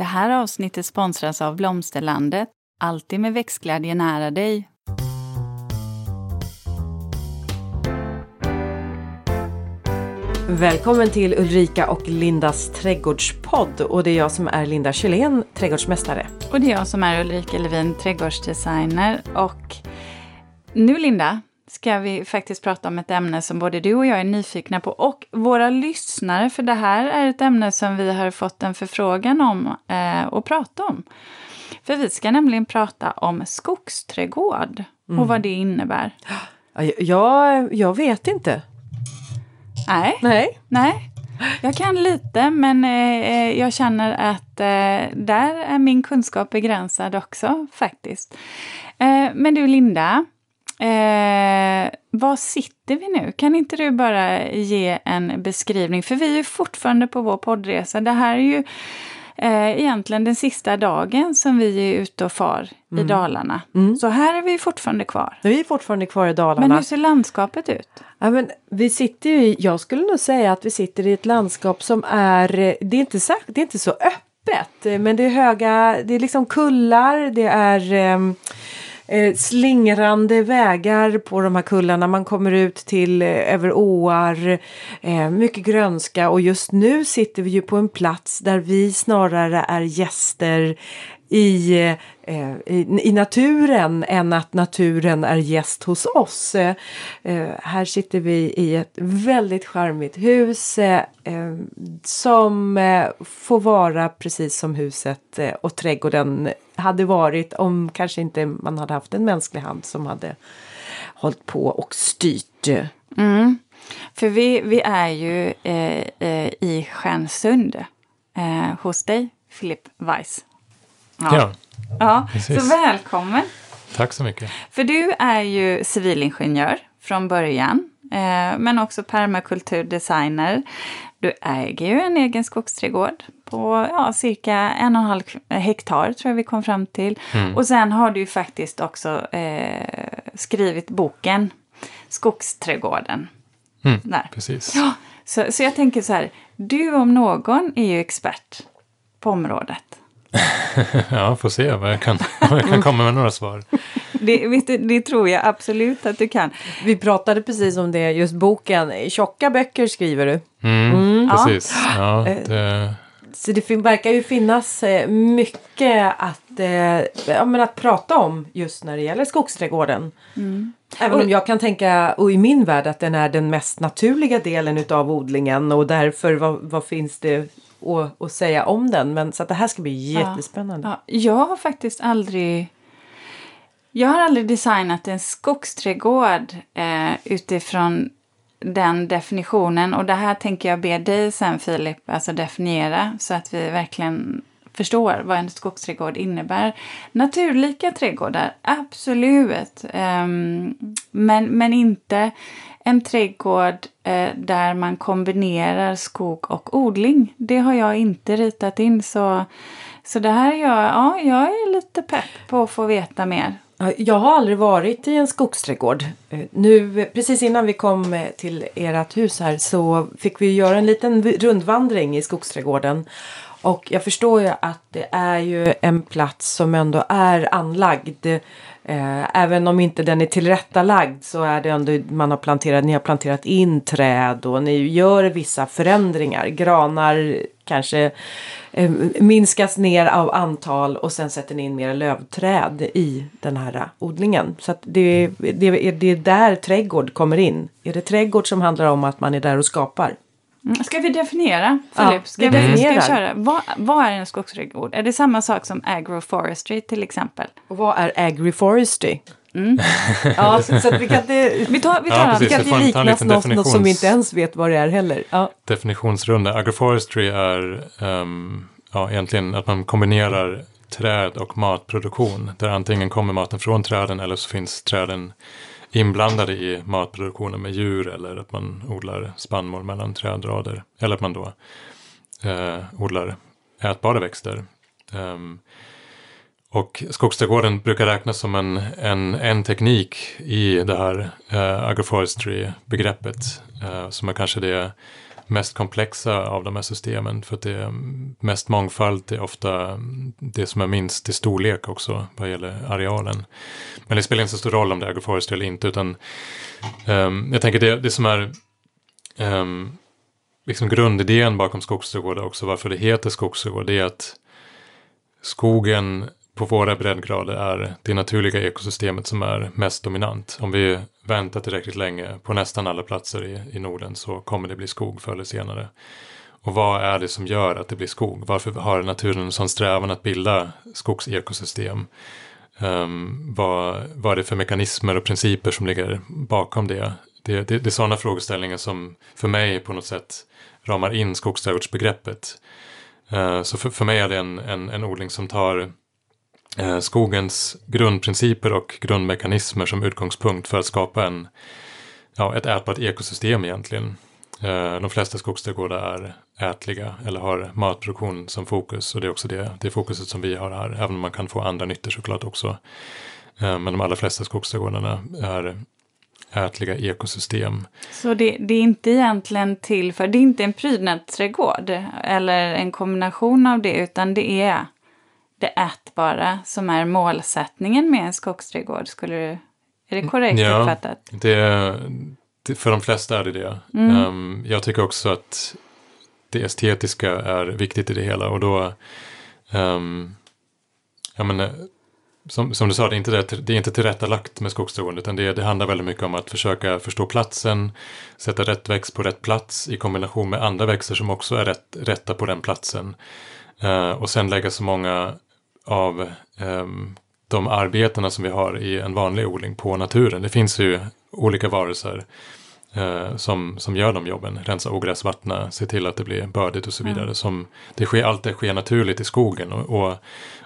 Det här avsnittet sponsras av Blomsterlandet. Alltid med växtglädje nära dig. Välkommen till Ulrika och Lindas trädgårdspodd och det är jag som är Linda Kjellén, trädgårdsmästare. Och det är jag som är Ulrika Levin, trädgårdsdesigner. Och nu Linda, ska vi faktiskt prata om ett ämne som både du och jag är nyfikna på och våra lyssnare, för det här är ett ämne som vi har fått en förfrågan om eh, att prata om. För vi ska nämligen prata om skogsträdgård och vad det innebär. Jag, jag vet inte. Nej, Nej. nej. Jag kan lite, men eh, jag känner att eh, där är min kunskap begränsad också faktiskt. Eh, men du Linda, eh, var sitter vi nu? Kan inte du bara ge en beskrivning? För vi är fortfarande på vår poddresa. Det här är ju eh, egentligen den sista dagen som vi är ute och far i Dalarna. Så här är vi fortfarande kvar. Vi är fortfarande kvar i Dalarna. Men hur ser landskapet ut? Ja, men vi sitter ju jag skulle nog säga att vi sitter i ett landskap som är, eh, det är inte, särskilt, det är inte så öppet, eh, men det är höga, det är liksom kullar, det är ehm, eh, slingrande vägar på de här kullarna. Man kommer ut till eh, över åar, eh, mycket grönska och just nu sitter vi ju på en plats där vi snarare är gäster i, eh, i, i naturen än att naturen är gäst hos oss. Eh, eh här sitter vi i ett väldigt charmigt hus eh, eh, som eh, får vara precis som huset eh, och trädgården hade varit om kanske inte man hade haft en mänsklig hand som hade hållit på och styrt. Mm. För vi, vi är ju eh, eh, i Stjärnsund eh, hos dig, Filip Weiss. Ja, ja. precis. Så välkommen! tack så mycket. För du är ju civilingenjör från början, eh, men också permakulturdesigner. Du äger ju en egen skogsträdgård på ja, cirka en och en halv hektar, tror jag vi kom fram till. Och sen har du ju faktiskt också eh, skrivit boken Skogsträdgården. Mm, Där. precis. Ja, så, så jag tänker så här, du om någon är ju expert på området. Ja, får se vad jag kan, om jag kan komma med några svar. Det, du, det tror jag absolut att du kan. Vi pratade precis om det, just boken. Tjocka böcker skriver du. Mm, precis. Ja, det, Så det verkar ju finnas eh, mycket att, eh, ja, men att prata om just när det gäller skogsträdgården. Även om jag kan tänka, och i min värld, att den är den mest naturliga delen utav odlingen och därför vad, vad finns det att, att säga om den. Men så att det här ska bli jättespännande. Ja, jag har faktiskt aldrig... Jag har aldrig designat en skogsträdgård eh, utifrån den definitionen. Och det här tänker jag be dig sen Filip, alltså definiera så att vi verkligen förstår vad en skogsträdgård innebär. Naturlika trädgårdar, absolut. Ehm, men, men inte en trädgård eh, där man kombinerar skog och odling. Det har jag inte ritat in så, så det här är jag, ja, jag är lite pepp på att få veta mer. Jag har aldrig varit i en skogsträdgård. Eh, nu, precis innan vi kom eh, till ert hus här så fick vi göra en liten rundvandring i skogsträdgården. Och jag förstår ju att det är ju en plats som ändå är anlagd. Eh, även om inte den är tillrättalagd så är det ändå man har planterat, ni har planterat in träd och ni gör vissa förändringar. Granar kanske eh, minskas ner av antal och sen sätter ni in mer lövträd i den här odlingen. Så att det, det, det är där trädgård kommer in. Är det trädgård som handlar om att man är där och skapar? Mm, Ska vi definiera, Ja, Filip? ska, vi vi, ska definierar. vi köra? Vad, vad är en skogsträdgård? Är det samma sak som agroforestry till exempel? Och vad är agriforestry? ja, så, så att vi kan inte, Vi tar, vi tar Ja, allt. vi precis. kan inte liknas något, något som vi inte ens vet vad det är heller. Ja. definitionsrunda. Agroforestry är ehm, ja, egentligen att man kombinerar träd och matproduktion. Där antingen kommer maten från träden eller så finns träden inblandade i matproduktionen med djur eller att man odlar spannmål mellan trädrader. Eller att man då eh, odlar ätbara växter. Um, och skogsträdgården brukar räknas som en, en, en teknik i det här eh, agroforestry-begreppet. Eh, som är kanske det mest komplexa av de här systemen. För att det är mest mångfald, det är ofta det som är minst i storlek också vad gäller arealen. Men det spelar inte så stor roll om det är agroforestry eller inte, utan um, jag tänker det, det som är um, liksom grundidén bakom skogsträdgårdar också, varför det heter skogsträdgård, det är att skogen på våra breddgrader är det naturliga ekosystemet som är mest dominant. Om vi väntar tillräckligt länge på nästan alla platser i, i Norden så kommer det bli skog förr eller senare. Och vad är det som gör att det blir skog? Varför har naturen en sån strävan att bilda skogsekosystem? Um, vad, vad är det för mekanismer och principer som ligger bakom det? Det, det, det är sådana frågeställningar som för mig på något sätt ramar in skogsträdgårdsbegreppet. Uh, så för, för mig är det en, en, en odling som tar Eh, skogens grundprinciper och grundmekanismer som utgångspunkt för att skapa en, ja, ett ätbart ekosystem egentligen. Eh, de flesta skogsträdgårdar är ätliga eller har matproduktion som fokus och det är också det, det fokuset som vi har här, även om man kan få andra nyttor såklart också. Eh, men de allra flesta skogsträdgårdarna är ätliga ekosystem. Så det, det, är inte egentligen till för, det är inte en prydnadsträdgård eller en kombination av det utan det är det ätbara som är målsättningen med en skogsträdgård. Skulle du, är det korrekt ja, uppfattat? Det, det, för de flesta är det det. Mm. Um, jag tycker också att det estetiska är viktigt i det hela och då um, jag menar, som, som du sa, det är inte, det, det är inte tillrättalagt med skogsträdgården utan det, det handlar väldigt mycket om att försöka förstå platsen, sätta rätt växt på rätt plats i kombination med andra växter som också är rätt, rätta på den platsen. Uh, och sen lägga så många av um, de arbetena som vi har i en vanlig odling på naturen. Det finns ju olika varelser uh, som, som gör de jobben. Rensa ogräs, vattna, se till att det blir bördigt och så vidare. Mm. Som det sker, allt det sker naturligt i skogen. Och, och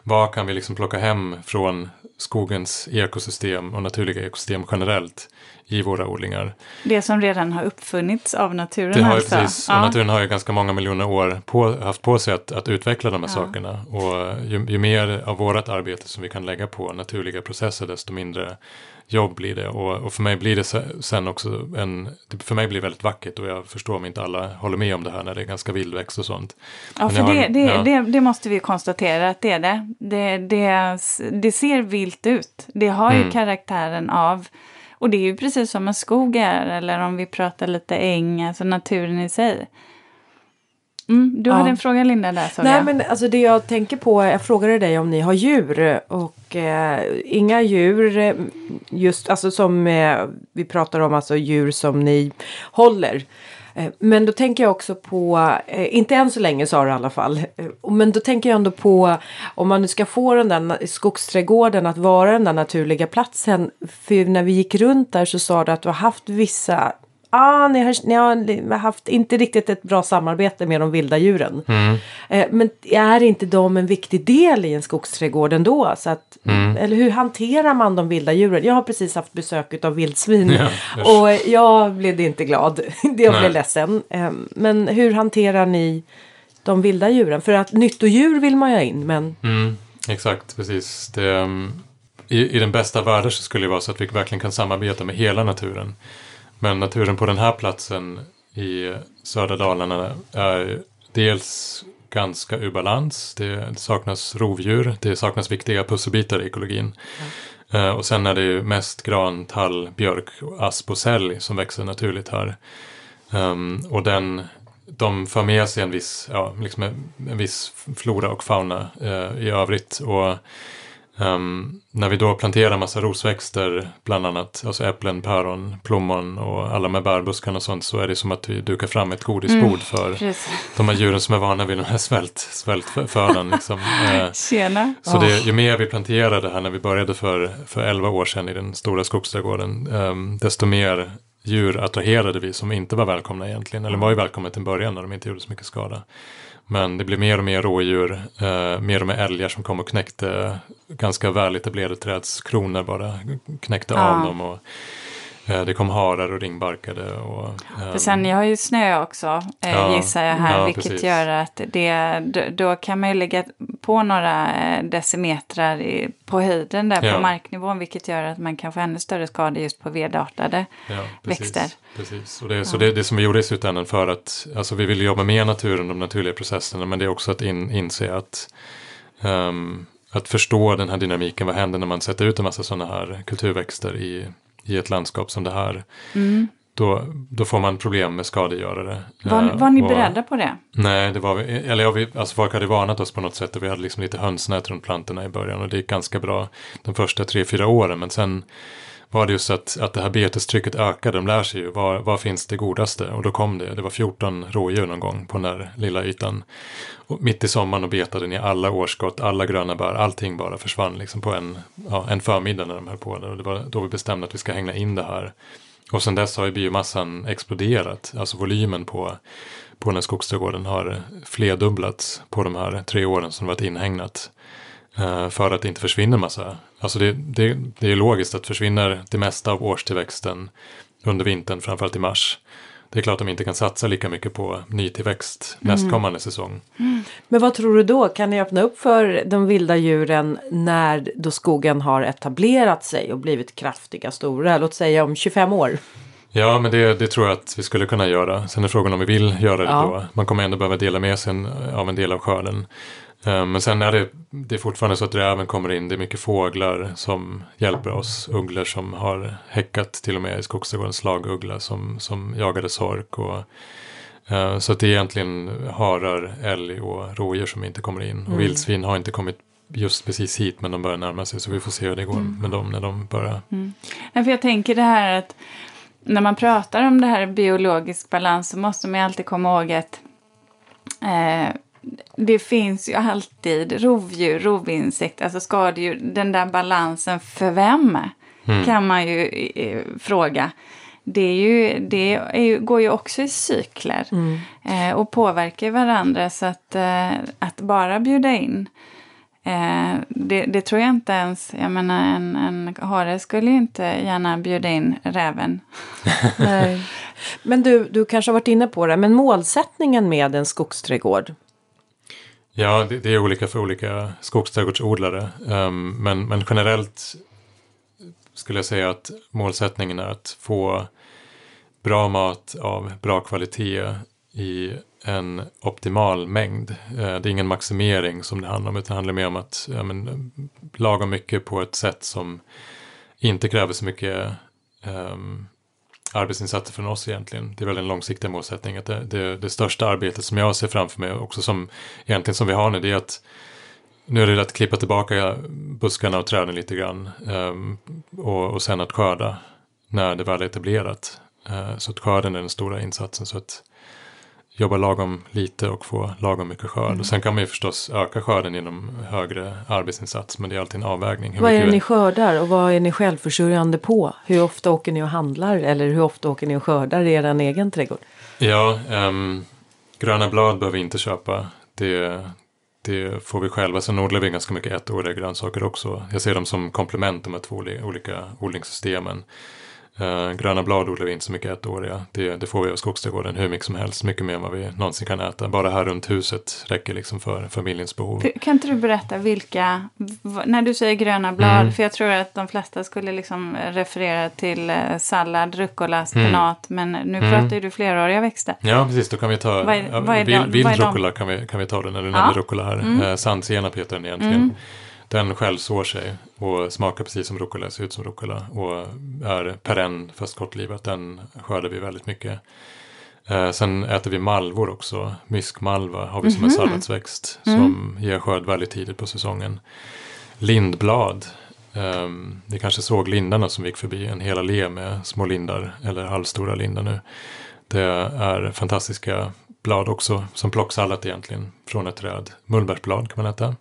vad kan vi liksom plocka hem från skogens ekosystem och naturliga ekosystem generellt i våra odlingar. Det som redan har uppfunnits av naturen det har alltså? Precis, och naturen har ju ganska många miljoner år på, haft på sig att, att utveckla de här ja. sakerna. Och ju, ju, mer av vårt arbete som vi kan lägga på naturliga processer desto mindre jobb blir det. Och, och för mig blir det sen också en, för mig blir det väldigt vackert och jag förstår om inte alla håller med om det här när det är ganska vildväxt och sånt. Ja, för det, det, ja. det, det, måste vi konstatera att det är det. Det, det, det ser vilt ut. Det har ju mm. karaktären av och det är ju precis som en skog är, eller om vi pratar lite äng, alltså naturen i sig. Mm, du ja. hade en fråga Linda där såg Nej jag. men alltså det jag tänker på, jag frågade dig om ni har djur och eh, inga djur eh, just alltså som eh, vi pratar om alltså djur som ni håller. Eh, men då tänker jag också på, eh, inte än så länge sa du i alla fall, men då tänker jag ändå på om man nu ska få den där skogsträdgården att vara den där naturliga platsen. För när vi gick runt där så sa du att du har haft vissa ah, ni, har, ni har haft inte riktigt ett bra samarbete med de vilda djuren. Mm. Eh, men är inte de en viktig del i en skogsträdgård ändå? Så att, mm. Eller hur hanterar man de vilda djuren? Jag har precis haft besök av vildsvin ja, och jag blev inte glad. jag blev ledsen. Eh, men hur hanterar ni de vilda djuren? För att nyttodjur vill man ju ha in men... Mm, exakt, precis. Det, um, i, I den bästa världen så skulle det vara så att vi verkligen kan samarbeta med hela naturen. Men naturen på den här platsen i södra Dalarna är dels ganska ur balans. Det saknas rovdjur, det saknas viktiga pusselbitar i ekologin. Mm. Och sen är det ju mest gran, tall, björk, asp och sälj som växer naturligt här. Um, och den, de för med sig en viss, ja, liksom en, viss flora och fauna uh, i övrigt. Och Um, när vi då planterar massa rosväxter, bland annat, alltså äpplen, päron, plommon och alla med bärbuskarna och sånt, så är det som att vi dukar fram ett godisbord mm, för precis. de här djuren som är vana vid den här svält, svältfödan. Liksom. Uh! Så det, ju mer vi planterade här när vi började för, för 11 år sedan i den stora skogsträdgården, um, desto mer djur attraherade vi som inte var välkomna egentligen, eller var ju välkomna till början när de inte gjorde så mycket skada. Men det blev mer och mer rådjur, eh, mer och mer älgar som kom och knäckte ganska väletablerade trädskronor bara, knäckte ja. av dem. Och, det kom harar och ringbarkade. Och, För ehm, sen jag har ju snö också, eh, Ja, gissar jag här, ja, vilket precis. gör att det, då, kan man ju lägga på några eh, decimetrar i, på höjden där Ja. på marknivån, vilket gör att man kan få ännu större skador just på vedartade. Ja, precis, växter. Precis. Och det, Så det, det som vi gjorde i slutändan för att, alltså vi vill jobba med naturen, de naturliga processerna, men det är också att in, inse att, ehm, att förstå den här dynamiken, vad händer när man sätter ut en massa sådana här kulturväxter i, i ett landskap som det här. Mm. Då, då får man problem med skadegörare. Var, Eh, var ni och- beredda på det? Nej, det var vi, eller ja, vi, alltså folk hade varnat oss på något sätt och vi hade liksom lite hönsnät runt plantorna i början och det gick ganska bra de första tre, fyra åren. Men sen var det just att, att det här betestrycket ökade, de lär sig ju var, var finns det godaste och då kom det, det var 14 rådjur någon gång på den där lilla ytan. Och mitt i sommaren och betade ner alla årskott, alla gröna bär, allting bara försvann liksom på en, ja, en förmiddag när de höll på där. Och det var då vi bestämde att vi ska hänga in det här. Och sen dess har ju biomassan exploderat, alltså volymen på på den här skogsträdgården har flerdubblats på de här tre åren som det varit inhägnat. Eh, För att det inte försvinner massa. Alltså det, det, det är logiskt att försvinner det mesta av årstillväxten under vintern, framförallt i mars. Det är klart att de inte kan satsa lika mycket på nytillväxt nästkommande säsong. Men vad tror du då? Kan ni öppna upp för de vilda djuren när då skogen har etablerat sig och blivit kraftiga, stora? Låt säga om 25 år. Ja, men det, det tror jag att vi skulle kunna göra. Sen är frågan om vi vill göra det Ja. då. Man kommer ändå behöva dela med sig av en del av skörden. Eh, Men sen är det, det är fortfarande så att räven kommer in. Det är mycket fåglar som hjälper oss. Ugglor som har häckat till och med i skogsträdgården. Slaguggla som, som jagade sork. Och, eh, så att det är egentligen harar, älg och rådjur som inte kommer in. Och vildsvin har inte kommit just precis hit men de börjar närma sig. Så vi får se hur det går med dem när de börjar. Nej, för jag tänker det här att när man pratar om det här biologisk balans så måste man ju alltid komma ihåg att eh, det finns ju alltid rovdjur, rovinsekter, alltså skadedjur. Den där balansen för vem? Kan man ju eh, fråga. Det, är ju, det är ju, går ju också i cykler eh, och påverkar varandra. Så att, eh, att bara bjuda in Eh, det, det tror jag inte ens, jag menar en, en hare skulle ju inte gärna bjuda in räven. Nej. Men du, du kanske har varit inne på det, men målsättningen med en skogsträdgård? Ja, det, det är olika för olika skogsträdgårdsodlare. Um, men, men generellt skulle jag säga att målsättningen är att få bra mat av bra kvalitet i en optimal mängd. Eh, det är ingen maximering som det handlar om, utan det handlar mer om att ja, men, laga mycket på ett sätt som inte kräver så mycket um, arbetsinsatser från oss egentligen. Det är väl en långsiktig målsättning. Att det, det, det största arbetet som jag ser framför mig, också som egentligen som vi har nu, det är att nu är det att klippa tillbaka buskarna och träden lite grann um, och, och sen att skörda när det väl är etablerat. Uh, så att skörden är den stora insatsen. Så att jobba lagom lite och få lagom mycket skörd. Och sen kan man ju förstås öka skörden genom högre arbetsinsats, men det är alltid en avvägning. Hur Vad är det ni skördar och vad är ni självförsörjande på? Hur ofta åker ni och handlar eller hur ofta åker ni och skördar i er egen trädgård? Ja, ehm, gröna blad behöver vi inte köpa. Det, det får vi själva. Sen odlar vi ganska mycket ettåriga grönsaker också. Jag ser dem som komplement, de här två oli- olika odlingssystemen. Eh, gröna blad odlar vi inte så mycket ettåriga. Det, det får vi av skogsträdgården hur mycket som helst. Mycket mer än vad vi någonsin kan äta. Bara här runt huset räcker liksom för familjens behov. Kan inte du berätta vilka, när du säger gröna blad, Mm. för jag tror att de flesta skulle liksom referera till eh, sallad, rucola, spenat, men nu Mm. pratar ju du fleråriga växter. Ja, precis. Då kan vi ta Vad är- ja, vad är vild, rucola kan vi, kan vi ta den när du Ja. nämnde rucola här. Eh, sandsenap heter den egentligen. Den självsår sig och smakar precis som rucola, ser ut som rucola och är perenn fast kortlivat. Den skördar vi väldigt mycket. Eh, sen äter vi malvor också. Myskmalva har vi som en salladsväxt som ger skörd väldigt tidigt på säsongen. Lindblad. Um, ni kanske såg lindarna som gick förbi, en hel allé med små lindar eller halvstora lindar nu. Det är fantastiska blad också, som plocksallad egentligen, från ett träd. Mullbärsblad kan man äta.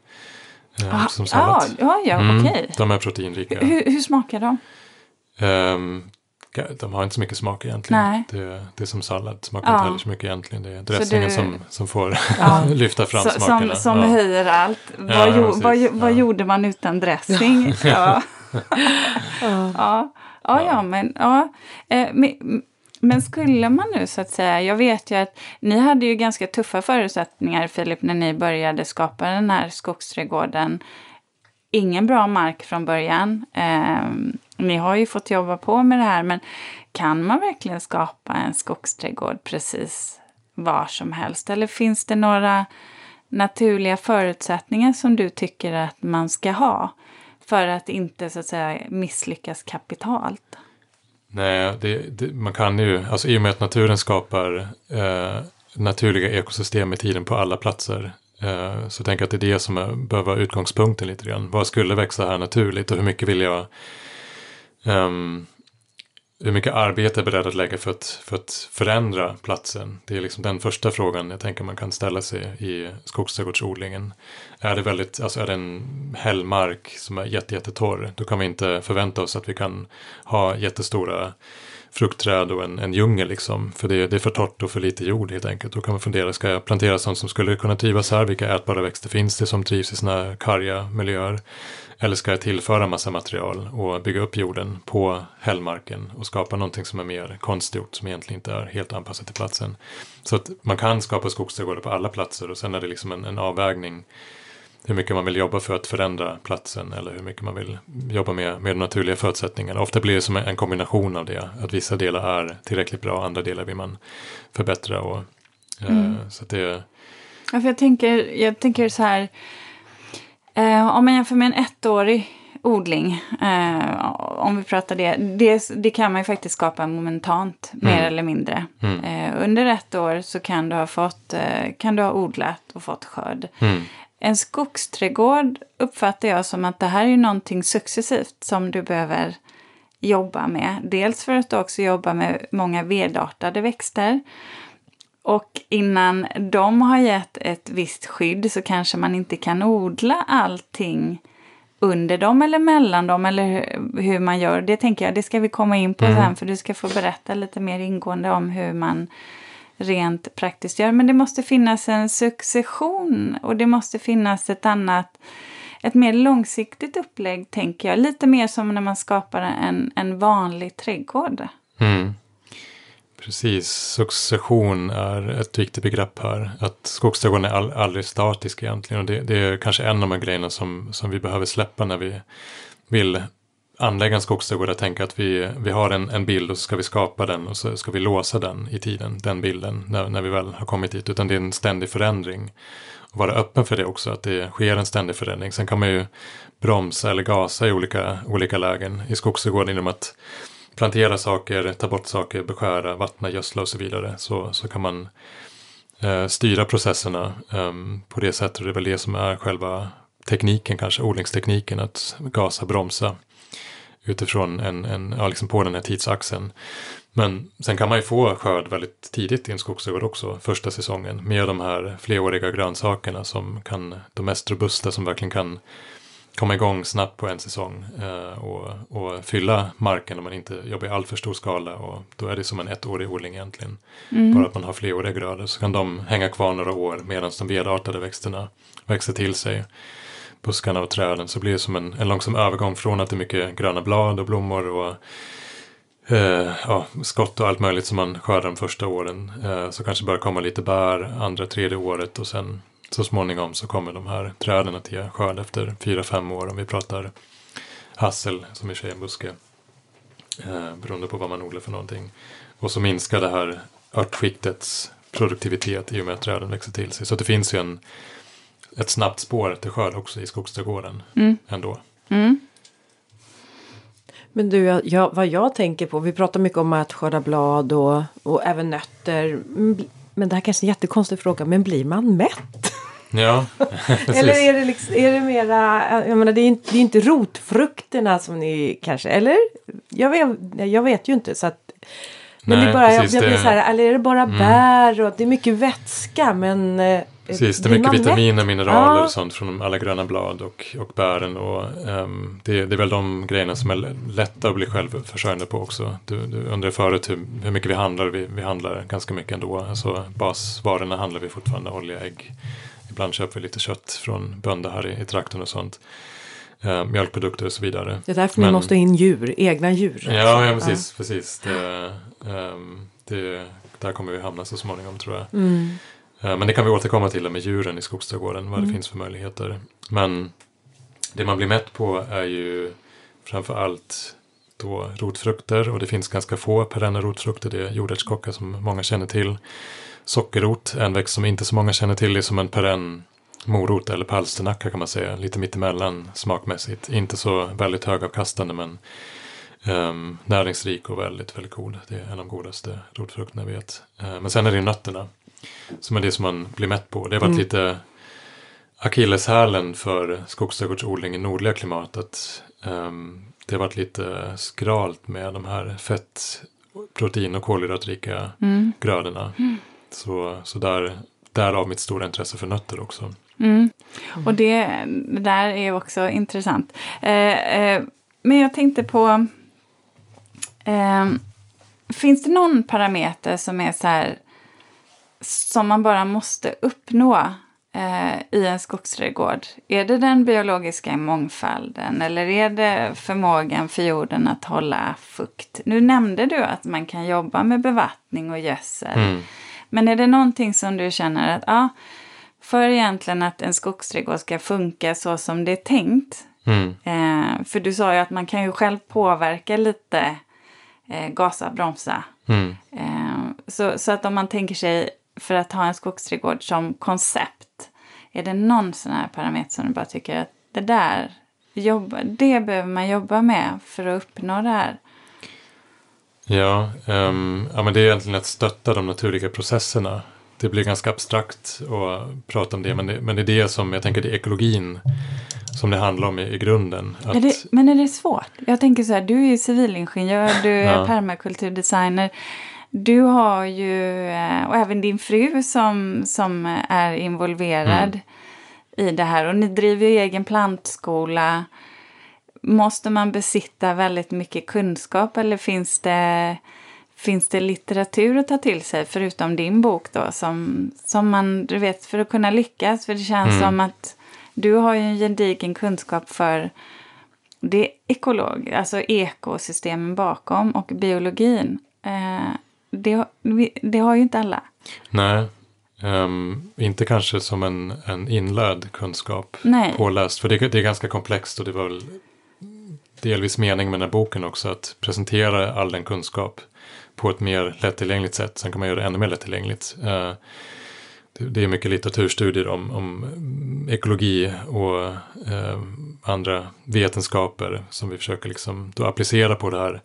Eh, som ja, sallad. ja, ja Mm, okej. De är proteinrika. Hur, hur smakar de? Ga- de har inte så mycket smak egentligen. Nej. Det, det är som sallad, smakar Ja. inte heller så mycket egentligen. Det är dressingen du- som, som får Ja. lyfta fram Så, smakerna. som som Ja. höjer allt. Ja, vad, jo, vad, vad gjorde man utan dressing? Ja. ja. Ja, ja, men, ja, eh, men, men skulle man nu så att säga, jag vet ju att ni hade ju ganska tuffa förutsättningar Filip när ni började skapa den här skogsträdgården. Ingen bra mark från början. Eh, ni har ju fått jobba på med det här men kan man verkligen skapa en skogsträdgård precis var som helst? Eller finns det några naturliga förutsättningar som du tycker att man ska ha för att inte så att säga misslyckas kapitalt? Nej, det, det, man kan ju, alltså i och med att naturen skapar eh, naturliga ekosystem i tiden på alla platser eh, så tänker jag att det är det som är, behöver vara utgångspunkten lite grann. Vad skulle växa här naturligt och hur mycket vill jag um, hur mycket arbete är beredd att lägga för att, för att förändra platsen? Det är liksom den första frågan jag tänker man kan ställa sig i skogsträdgårdsodlingen. Är det, väldigt, alltså är det en hällmark som är jättetorr, då kan vi inte förvänta oss att vi kan ha jättestora fruktträd och en, en djungel liksom. För det, det är för torrt och för lite jord helt enkelt. Då kan man fundera, ska jag plantera sånt som skulle kunna trivas här? Vilka ätbara växter finns det som trivs i sådana här karga miljöer? Eller ska jag tillföra massa material och bygga upp jorden på hällmarken och skapa någonting som är mer konstgjort som egentligen inte är helt anpassat till platsen. Så att man kan skapa skogsträdgårdar på alla platser och sen är det liksom en, en avvägning hur mycket man vill jobba för att förändra platsen eller hur mycket man vill jobba med, med de naturliga förutsättningarna. Ofta blir det som en kombination av det, att vissa delar är tillräckligt bra, andra delar vill man förbättra. Och, eh, mm. så det, ja, för jag, tänker, jag tänker så här, eh, om man jämför med en ettårig odling, eh, om vi pratar det, det, det, kan man ju faktiskt skapa momentant, mm. mer eller mindre. Mm. Eh, under ett år så kan du ha fått, eh, kan du ha odlat och fått skörd. Mm. En skogsträdgård uppfattar jag som att det här är någonting successivt som du behöver jobba med. Dels för att du också jobbar med många vedartade växter. Och innan de har gett ett visst skydd så kanske man inte kan odla allting under dem eller mellan dem eller hur man gör. Det tänker jag, det ska vi komma in på mm. sen för du ska få berätta lite mer ingående om hur man rent praktiskt gör. Men det måste finnas en succession och det måste finnas ett annat, ett mer långsiktigt upplägg tänker jag. Lite mer som när man skapar en, en vanlig trädgård. Mm. Precis, succession är ett viktigt begrepp här. Att skogsträdgården är all, aldrig statisk egentligen. Och det, det, är kanske en av de grejerna som, som vi behöver släppa när vi vill anlägga en skogsträdgård och tänka att vi, vi har en, en bild och så ska vi skapa den och så ska vi låsa den i tiden, den bilden, när, när vi väl har kommit dit. Utan det är en ständig förändring. Och vara öppen för det också, att det sker en ständig förändring. Sen kan man ju bromsa eller gasa i olika, olika lägen i skogsträdgården genom att plantera saker, ta bort saker, beskära, vattna, gödsla och så vidare. Så, så kan man eh, styra processerna eh, på det sättet. Och det är väl det som är själva tekniken kanske, odlingstekniken, att gasa, bromsa utifrån en, en ja, liksom på den här tidsaxeln. Men sen kan man ju få skörd väldigt tidigt i en skogsgård också, första säsongen, med de här fleråriga grönsakerna som kan, de mest robusta som verkligen kan komma igång snabbt på en säsong eh, och, och, fylla marken om man inte jobbar i alltför stor skala och då är det som en ettårig odling egentligen. Mm. Bara att man har fleråriga grödor så kan de hänga kvar några år medan de vedartade växterna växer till sig buskarna och träden så blir det som en, en långsam övergång från att det är mycket gröna blad och blommor och eh, ja, skott och allt möjligt som man skördar de första åren. Eh, så kanske börjar komma lite bär andra, tredje året och sen så småningom så kommer de här träden att ge skörd efter fyra, fem år om vi pratar hassel som i sig är en buske. Eh, beroende på vad man odlar för någonting. Och så minskar det här örtskiktets produktivitet i och med att träden växer till sig. Så det finns ju en ett snabbt spår till skörd också i skogsträdgården mm. ändå. Mm. Men du, jag, vad jag tänker på, vi pratar mycket om att skörda blad och, och även nötter. Men det här kanske är en jättekonstig fråga, men blir man mätt? Ja, Eller är det, liksom, är det mera, jag menar det är, inte, det är inte rotfrukterna som ni kanske, eller? Jag vet, jag vet ju inte så att men Nej, det är bara, precis, jag, jag blir så här, eller är det bara mm. bär och det är mycket vätska men eh, Precis, det är mycket vitaminer, mineraler ja. och sånt från alla gröna blad och, och bären. Och, um, det, det, är väl de grejerna som är lätta att bli självförsörjande på också. Du, du undrade förut hur, hur mycket vi handlar. Vi, vi handlar ganska mycket ändå. Alltså, basvarorna handlar vi fortfarande, olja, ägg. Ibland köper vi lite kött från bönder här i, i trakten och sånt. eh, mjölkprodukter och så vidare. Det är därför Men- ni måste in djur, egna djur. Ja, ja precis. precis. Det, ehm, det, där kommer vi hamna så småningom tror jag. Mm. Eh, Men det kan vi återkomma till med djuren i skogsträdgården, vad det finns för möjligheter. Men det man blir mätt på är ju framför allt då rotfrukter och det finns ganska få perenna rotfrukter. Det är jordärtskocka som många känner till. Sockerrot, en växt som inte så många känner till, är som en perenn morot eller palsternacka kan man säga. Lite mittemellan smakmässigt. Inte så väldigt högavkastande men ehm, näringsrik och väldigt, väldigt god. Det är en av de godaste rotfrukterna jag vet. Eh, men sen är det ju nötterna som är det som man blir mätt på. Det har varit lite akilleshälen för skogsträdgårdsodling i nordliga klimat. Att, ehm, det har varit lite skralt med de här fett, protein och kolhydratrika grödorna. Så, så där, därav mitt stora intresse för nötter också. Mm. Och det, det där är också intressant. Eh, eh, men jag tänkte på... Eh, finns det någon parameter som är så här som man bara måste uppnå eh, i en skogsträdgård? Är det den biologiska mångfalden eller är det förmågan för jorden att hålla fukt? Nu nämnde du att man kan jobba med bevattning och gödsel. Mm. Men är det någonting som du känner att ja, för egentligen att en skogsträdgård ska funka så som det är tänkt. Mm. Eh, för du sa ju att man kan ju själv påverka lite, eh, gasa, bromsa. Mm. Eh, så, så att om man tänker sig för att ha en skogsträdgård som koncept. Är det någon sån här parameter som du bara tycker att det där, jobba, det behöver man jobba med för att uppnå det här? Ja, ehm, ja, men det är egentligen att stötta de naturliga processerna. Det blir ganska abstrakt att prata om det, men det, men det är det som jag tänker det är ekologin som det handlar om i, i grunden. Att, Är det, men är det svårt? Jag tänker så här, du är ju civilingenjör, du är Ja. permakulturdesigner. Du har ju, eh, och även din fru som, som är involverad i det här. Och ni driver ju egen plantskola. Måste man besitta väldigt mycket kunskap eller finns det, finns det litteratur att ta till sig förutom din bok då? Som, som man, du vet, för att kunna lyckas. För det känns som att du har ju en gedigen kunskap för det ekolog, alltså ekosystemen bakom och biologin. Eh, det, det har ju inte alla. Nej, ehm, inte kanske som en, en inlärd kunskap Nej. påläst. För det, det är ganska komplext och det var väl delvis mening med den här boken också att presentera all den kunskap på ett mer lättillgängligt sätt. Sen kan man göra det ännu mer lättillgängligt. Eh, det, är mycket litteraturstudier om, om ekologi och eh, andra vetenskaper som vi försöker liksom då applicera på det här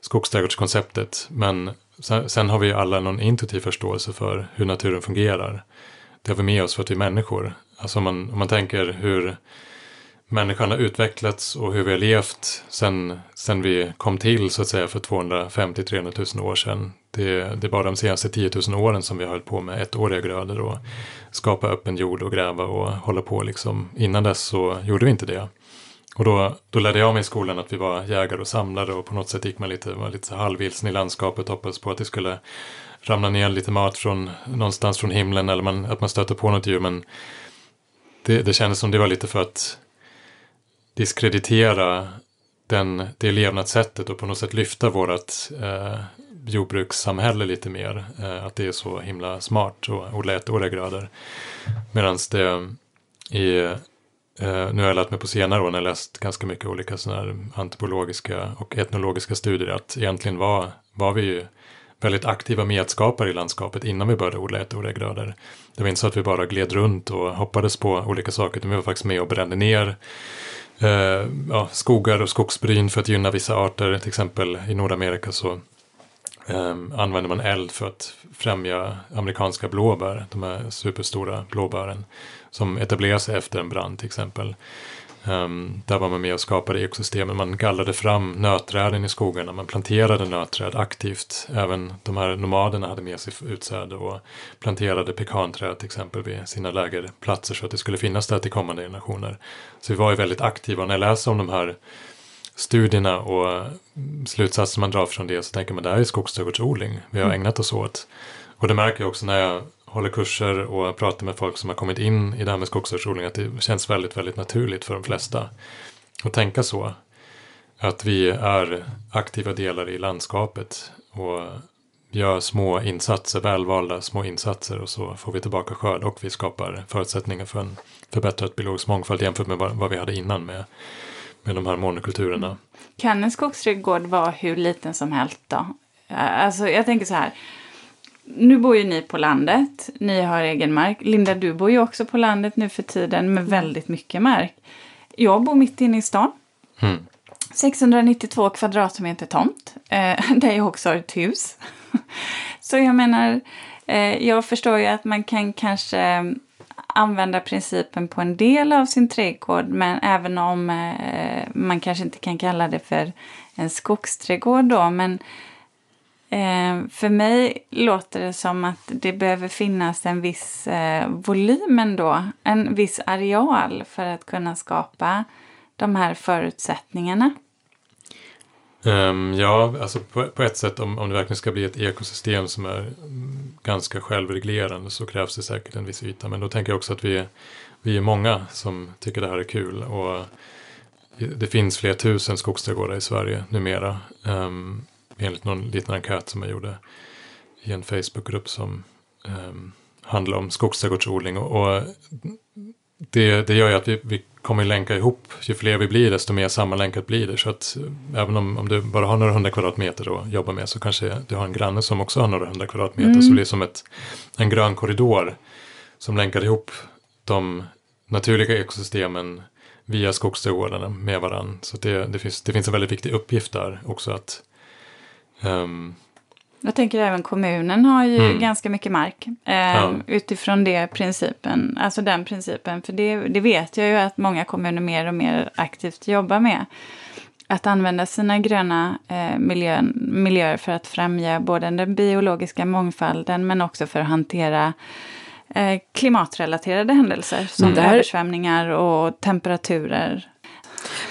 skogsträdgårdskonceptet. Men sen, sen har vi alla någon intuitiv förståelse för hur naturen fungerar. Det har vi med oss för att vi är människor. Alltså om man, om man tänker hur människan har utvecklats och hur vi har levt sen, sen vi kom till så att säga för 250-300 000 år sedan. Det, det är bara de senaste 10 000 åren som vi har hållit på med ettåriga grödor och skapa öppen jord och gräva och hålla på liksom. Innan dess så gjorde vi inte det. Och då, då lärde jag mig i skolan att vi var jägare och samlare och på något sätt gick man lite, var lite så halvvilsen i landskapet hoppades på att det skulle ramla ner lite mat från någonstans från himlen eller man, att man stöter på något djur men det, det kändes som det var lite för att diskreditera den, det levnadssättet och på något sätt lyfta vårt eh, jordbrukssamhälle lite mer. Eh, att det är så himla smart att odla ettåriga grödor. Medan det i, eh, nu har jag lärt mig på senare år när jag läst ganska mycket olika sådana här antropologiska och etnologiska studier att egentligen var, var vi ju väldigt aktiva medskapare i landskapet innan vi började odla ettåriga grödor. Det var inte så att vi bara gled runt och hoppades på olika saker, utan vi var faktiskt med och brände ner eh, ja, skogar och skogsbryn för att gynna vissa arter. Till exempel i Nordamerika så eh, använder man eld för att främja amerikanska blåbär, de här superstora blåbären som etablerar sig efter en brand till exempel. Um, där var man med och skapade ekosystemen. Man gallrade fram nötträden i skogarna. Man planterade nötträd aktivt. Även de här nomaderna hade med sig utsäde och planterade pekanträd till exempel vid sina lägerplatser så att det skulle finnas där till kommande generationer. Så vi var ju väldigt aktiva. Och när jag läser om de här studierna och slutsatser man drar från det så tänker man det här är skogsträdgårdsodling vi har ägnat oss åt. Och det märker jag också när jag håller kurser och pratar med folk som har kommit in i det här med skogsodling att det känns väldigt, väldigt naturligt för de flesta. att tänka så. Att vi är aktiva delar i landskapet och gör små insatser, välvalda små insatser och så får vi tillbaka skörd och vi skapar förutsättningar för en förbättrad biologisk mångfald jämfört med vad, vad vi hade innan med, med de här monokulturerna. Kan en skogsträdgård vara hur liten som helst då? Alltså jag tänker så här. Nu bor ju ni på landet, ni har egen mark. Linda, du bor ju också på landet nu för tiden med väldigt mycket mark. Jag bor mitt inne i stan. Mm. 692 kvadratmeter tomt, eh, där jag också har ett hus. Så jag menar, eh, jag förstår ju att man kan kanske använda principen på en del av sin trädgård men även om eh, man kanske inte kan kalla det för en skogsträdgård då. Men eh, för mig låter det som att det behöver finnas en viss eh, volym ändå, en viss areal för att kunna skapa de här förutsättningarna. Um, ja, alltså på, på, ett sätt om, om det verkligen ska bli ett ekosystem som är mm, ganska självreglerande så krävs det säkert en viss yta. Men då tänker jag också att vi, vi är många som tycker det här är kul. Och det finns flera tusen skogsträdgårdar i Sverige numera. Um, enligt någon liten enkät som jag gjorde i en Facebookgrupp som um, handlar om skogsträdgårdsodling. Och, och det, det gör ju att vi, vi kommer länka ihop. Ju fler vi blir desto mer sammanlänkat blir det. Så att eh, även om, om du bara har några hundra kvadratmeter att jobba med så kanske du har en granne som också har några hundra kvadratmeter. Mm. Så det blir som ett, en grön korridor som länkar ihop de naturliga ekosystemen via skogsträdgårdarna med varandra. Så det, det, finns, det finns en väldigt viktig uppgift där också att um, jag tänker även kommunen har ju mm. ganska mycket mark. Eh, ja. Utifrån det principen, alltså den principen. För det, det vet jag ju att många kommuner mer och mer aktivt jobbar med. Att använda sina gröna eh, miljön, miljöer för att främja både den biologiska mångfalden men också för att hantera eh, klimatrelaterade händelser som där... översvämningar och temperaturer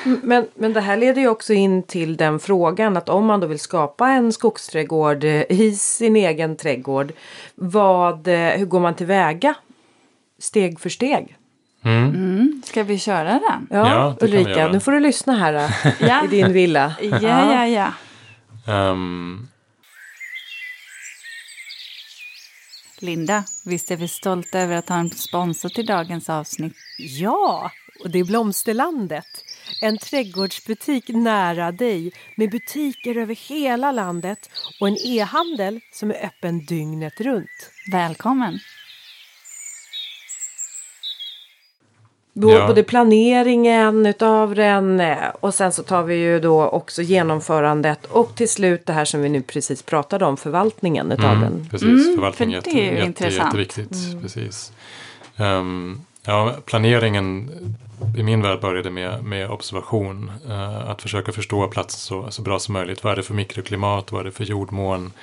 men, men det här leder ju också in till den frågan att om man då vill skapa en skogsträdgård i sin egen trädgård. Vad, hur går man tillväga? Steg för steg. Mm. Mm. Ska vi köra den? Ja, ja Ulrika, nu får du lyssna här eh, i din villa. Ja, ja, ja. Um... Linda, visst är vi stolta över att ha en sponsor till dagens avsnitt? Ja, och det är Blomsterlandet. En trädgårdsbutik nära dig med butiker över hela landet och en e-handel som är öppen dygnet runt. Välkommen! Ja. Både planeringen utav den eh, och sen så tar vi ju då också genomförandet och till slut det här som vi nu precis pratade om, förvaltningen utav mm, den. Precis, mm, förvaltning för det är jätte, intressant. jätteviktigt. Mm. Precis. Um, ja, planeringen i min värld började med, med observation. Uh, att försöka förstå platsen så, så bra som möjligt. Vad är det för mikroklimat? Vad är det för jordmån?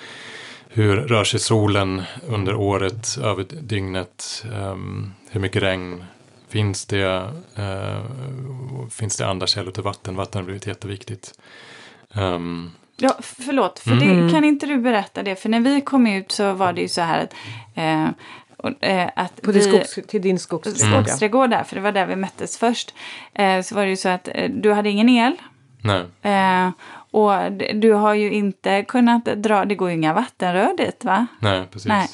Hur rör sig solen under året, över dygnet? Um, hur mycket regn finns det? Uh, finns det andra källor till vatten? Vatten har blivit jätteviktigt. Um, Ja, förlåt, för mm. det, kan inte du berätta det? För när vi kom ut så var det ju så här att eh, och, eh, att På vi, skogs, till din skogsträdgård? Skogsträdgård där, för det var där vi möttes först. Eh, så var det ju så att eh, du hade ingen el. Nej. Eh, och du har ju inte kunnat dra, det går ju inga vattenrör dit va? Nej, precis. Nej.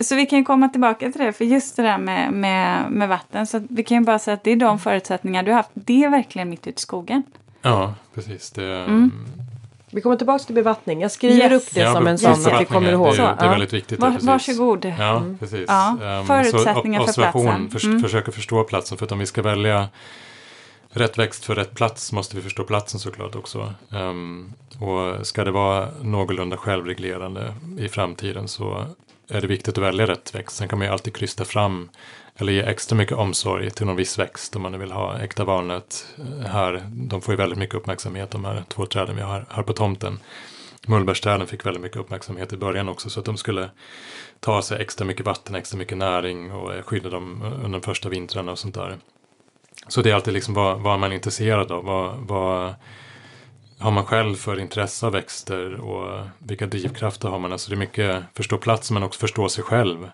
Så vi kan ju komma tillbaka till det, för just det där med, med, med vatten. Så vi kan ju bara säga att det är de förutsättningar du har haft. Det är verkligen mitt ute i skogen. Ja, precis. Det, mm. Vi kommer tillbaka till bevattning. Jag skriver yes. upp det ja, som en sån att vi kommer ihåg. Det, är, det är väldigt viktigt. Var, varsågod. Ja, mm. precis. Ja, ehm, förutsättningar så, för platsen. För, mm. Försöka förstå platsen. För att om vi ska välja rätt växt för rätt plats måste vi förstå platsen såklart också. Um, och ska det vara någorlunda självreglerande i framtiden så är det viktigt att välja rätt växt. Sen kan man ju alltid krysta fram eller ge extra mycket omsorg till någon viss växt om man nu vill ha äkta valnöt här. De får ju väldigt mycket uppmärksamhet de här två träden vi har här på tomten. Mullbärsträden fick väldigt mycket uppmärksamhet i början också så att de skulle ta sig extra mycket vatten, extra mycket näring och skydda dem under de första vintrarna och sånt där. Så det är alltid liksom vad, vad man är intresserad av. Vad, vad har man själv för intresse av växter och vilka drivkrafter har man? Alltså det är mycket förstå platsen men också förstå sig själv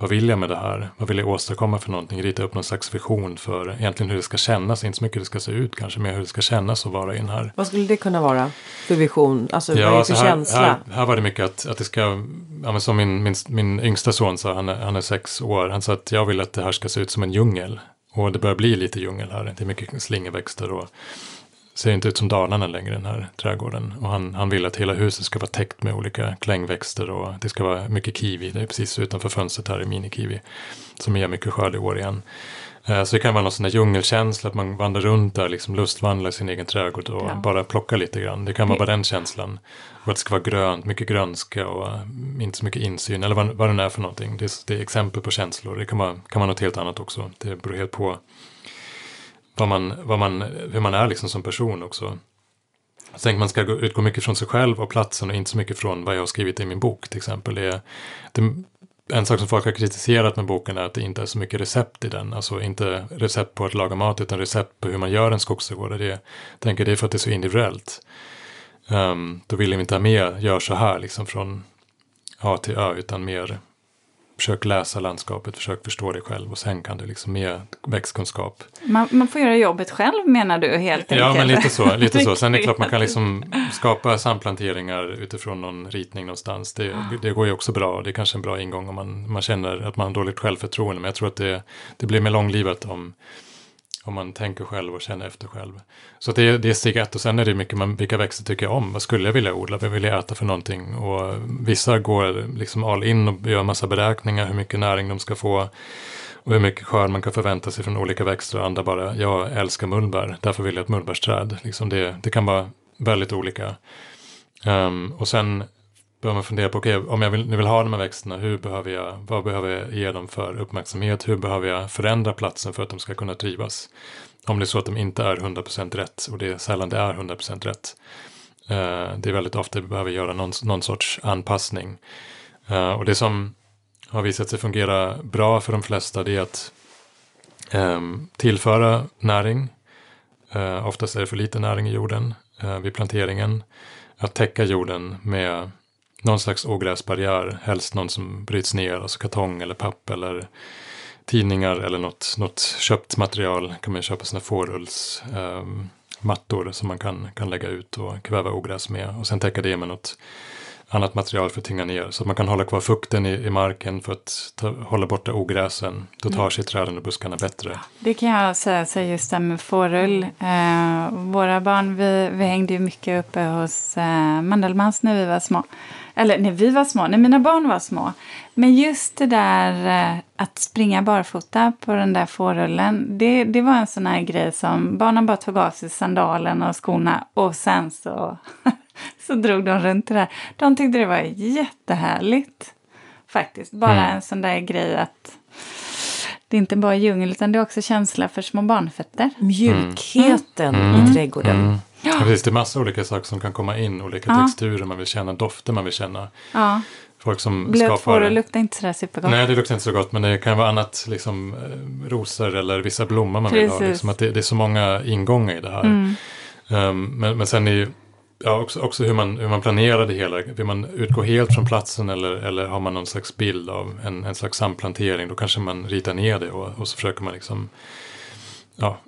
vad vill jag med det här? Vad vill jag åstadkomma för någonting? Rita upp någon slags vision för egentligen hur det ska kännas. Inte så mycket hur det ska se ut kanske, men hur det ska kännas att vara i den här. Vad skulle det kunna vara för vision? Alltså Ja, vad är det för så här, känsla? Här, här var det mycket att, att det ska, ja, som min, min, min yngsta son sa, han är, han är sex år, han sa att jag vill att det här ska se ut som en djungel. Och det börjar bli lite djungel här, det är mycket slingerväxter och ser inte ut som Dalarna längre den här trädgården. Och han, han vill att hela huset ska vara täckt med olika klängväxter och det ska vara mycket kiwi. Det är precis utanför fönstret här i mini-kiwi. Som ger mycket skörd i år igen. Eh, Så det kan vara någon sån där djungelkänsla, att man vandrar runt där, liksom lustvandrar i sin egen trädgård och Ja. bara plockar lite grann. Det kan vara bara den känslan. Och att det ska vara grönt, mycket grönska och eh, inte så mycket insyn, eller vad, vad det nu är för någonting. Det är, det är exempel på känslor. Det kan vara, kan vara något helt annat också. Det beror helt på vad man, vad man, hur man är liksom som person också. Jag tänker man ska utgå mycket från sig själv och platsen och inte så mycket från vad jag har skrivit i min bok till exempel. Det är, det, en sak som folk har kritiserat med boken är att det inte är så mycket recept i den. Alltså inte recept på att laga mat utan recept på hur man gör en skogsträdgård. Det, jag tänker det är för att det är så individuellt. Um, då vill jag inte ha med, gör så här liksom från A till Ö utan mer försök läsa landskapet, försök förstå det själv och sen kan du liksom med växtkunskap Man, man får göra jobbet själv menar du helt enkelt? Ja, men lite så. Lite så. Sen är det klart man kan liksom skapa samplanteringar utifrån någon ritning någonstans. Det, det går ju också bra. Det är kanske en bra ingång om man, man känner att man har dåligt självförtroende. Men jag tror att det, det blir mer långlivat om, om man tänker själv och känner efter själv. Så det, är- det är steg ett och sen är det mycket man, vilka växter tycker jag om? Vad skulle jag vilja odla? Vad vill jag äta för någonting? Och vissa går liksom all in och gör massa beräkningar hur mycket näring de ska få och hur mycket skörd man kan förvänta sig från olika växter och andra bara, jag älskar mullbär, därför vill jag ett mullbärsträd. Liksom det, det kan vara väldigt olika. Um, och sen bör man fundera på, okay, om jag vill, nu vill ha de här växterna, hur behöver jag, vad behöver jag ge dem för uppmärksamhet? Hur behöver jag förändra platsen för att de ska kunna trivas? Om det är så att de inte är 100% rätt, och det är sällan det är 100% rätt. Uh, det är väldigt ofta vi behöver göra någon, någon sorts anpassning. Uh, och det som har visat sig fungera bra för de flesta det är att um, tillföra näring. Uh, oftast är det för lite näring i jorden uh, vid planteringen. Att täcka jorden med någon slags ogräsbarriär, helst någon som bryts ner, alltså kartong eller papp eller tidningar eller något, något köpt material. kan man köpa sådana fårulls ehm, mattor som man kan, kan lägga ut och kväva ogräs med och sen täcka det med något annat material för att tynga ner. Så att man kan hålla kvar fukten i, i marken för att ta, hålla borta ogräsen. Då tar sig träden och buskarna bättre. Det kan jag säga, så just det med fårull. Eh, våra barn, vi, vi hängde ju mycket uppe hos eh, Mandelmans när vi var små. Eller när vi var små, när mina barn var små. Men just det där eh, att springa barfota på den där fårullen. Det, det var en sån här grej som barnen bara tog av sig sandalen och skorna och sen så, så drog de runt det där. De tyckte det var jättehärligt. Faktiskt, bara Mm. en sån där grej att det är inte bara djungel utan det är också känsla för små barnfötter. Mjukheten Mm. i trädgården. Mm. Ja, precis, det är massa olika saker som kan komma in. Olika Ja. texturer man vill känna, dofter man vill känna. Ja, Folk som blöt skapar... fårull luktar inte sådär supergott. Nej, det luktar inte så gott, men det kan vara annat, liksom eh, rosor eller vissa blommor man vill ha. Precis. Liksom, att det, det är så många ingångar i det här. Mm. Um, men, men sen är ju ja, också, också hur, man, hur man planerar det hela. Vill man utgå helt från platsen eller, eller har man någon slags bild av en, en slags samplantering. Då kanske man ritar ner det och, och så försöker man liksom ja,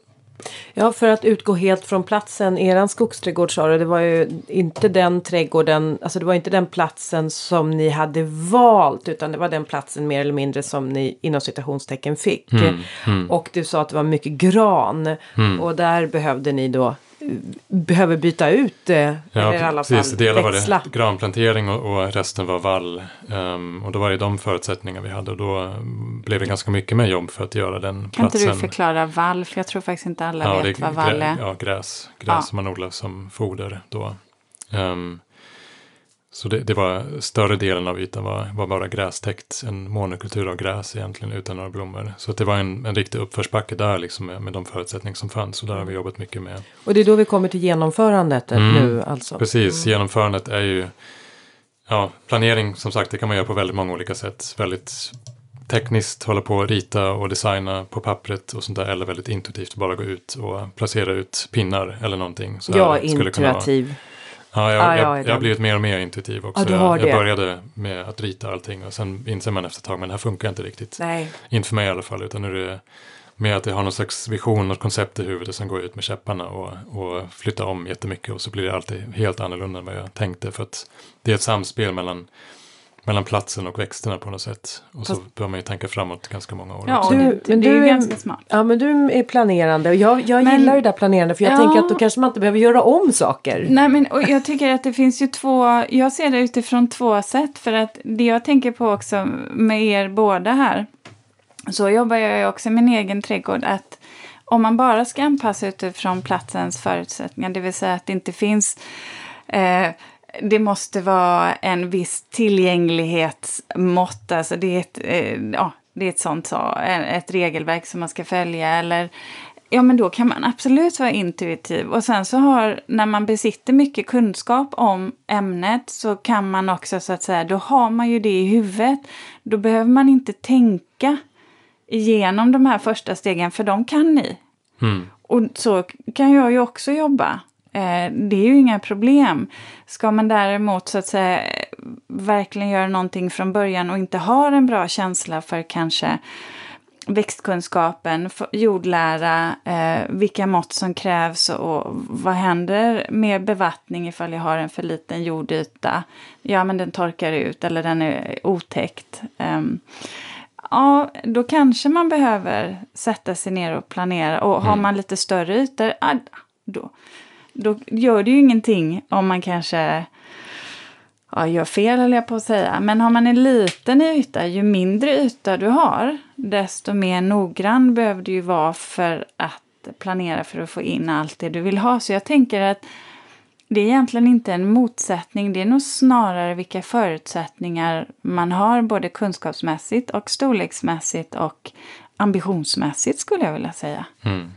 Ja, för att utgå helt från platsen. Eran skogsträdgård sa du, det var ju inte den trädgården, alltså det var inte den platsen som ni hade valt utan det var den platsen mer eller mindre som ni inom citationstecken fick. Mm, Och du sa att det var mycket gran och där behövde ni då behöver byta ut eh, Ja, i alla precis. fall Delar var det granplantering och, och resten var vall. Ehm, och då var det de förutsättningar vi hade och då blev det ganska mycket mer jobb för att göra den Kan platsen. inte du förklara vall? För jag tror faktiskt inte alla ja, vet det, vad vall är. ja, gräs. Gräs Ja. som man odlar som foder då. Ehm, så det, det var större delen av ytan var, var bara grästäckt. En monokultur av gräs egentligen utan några blommor. Så det var en, en riktig uppförsbacke där liksom med, med de förutsättningar som fanns. Och där har vi jobbat mycket med. Och det är då vi kommer till genomförandet Mm. nu alltså. Precis, genomförandet är ju ja, planering som sagt det kan man göra på väldigt många olika sätt. Väldigt tekniskt hålla på att rita och designa på pappret och sånt där eller väldigt intuitivt bara gå ut och placera ut pinnar eller någonting. Så Ja, det kunna intuitiv. Ja, jag, Ja, jag jag, jag har blivit mer och mer intuitiv också. Har jag, jag började med att rita allting och sen inser man efter ett tag, men det här funkar inte riktigt. Nej. Inte för mig i alla fall, utan nu är det mer att jag har någon slags vision och koncept i huvudet sen går ut med käpparna och, och flyttar om jättemycket och så blir det alltid helt annorlunda än vad jag tänkte. För att det är ett samspel mellan, mellan platsen och växterna på något sätt. Och så Fast- bör man ju tänka framåt ganska många år Ja, Du- det, men det är ju ganska smart. Ja men du är planerande och jag, jag Men- gillar ju det där planerande för jag Ja. tänker att då kanske man inte behöver göra om saker. Nej, men och jag tycker att det finns ju två, jag ser det utifrån två sätt för att det jag tänker på också med er båda här, så jobbar jag ju också i min egen trädgård, att om man bara ska anpassa utifrån platsens förutsättningar, det vill säga att det inte finns eh, det måste vara en viss tillgänglighetsmått, alltså det är ett, eh, ja, det är ett sånt så, ett regelverk som man ska följa eller Ja, men då kan man absolut vara intuitiv. Och sen så har, när man besitter mycket kunskap om ämnet så kan man också så att säga, då har man ju det i huvudet. Då behöver man inte tänka igenom de här första stegen, för de kan ni. Mm. Och så kan jag ju också jobba. Eh, det är ju inga problem. Ska man däremot så att säga verkligen göra någonting från början och inte har en bra känsla för kanske växtkunskapen, jordlära, eh, vilka mått som krävs och vad händer med bevattning ifall jag har en för liten jordyta. Ja, men den torkar ut eller den är otäckt. Ehm, ja, då kanske man behöver sätta sig ner och planera. Och har man lite större ytor, då, då gör det ju ingenting om man kanske ja, gör fel höll jag på att säga. Men har man en liten yta, ju mindre yta du har, desto mer noggrann behöver du ju vara för att planera för att få in allt det du vill ha. Så jag tänker att det är egentligen inte en motsättning, det är nog snarare vilka förutsättningar man har både kunskapsmässigt och storleksmässigt och ambitionsmässigt skulle jag vilja säga. Mm.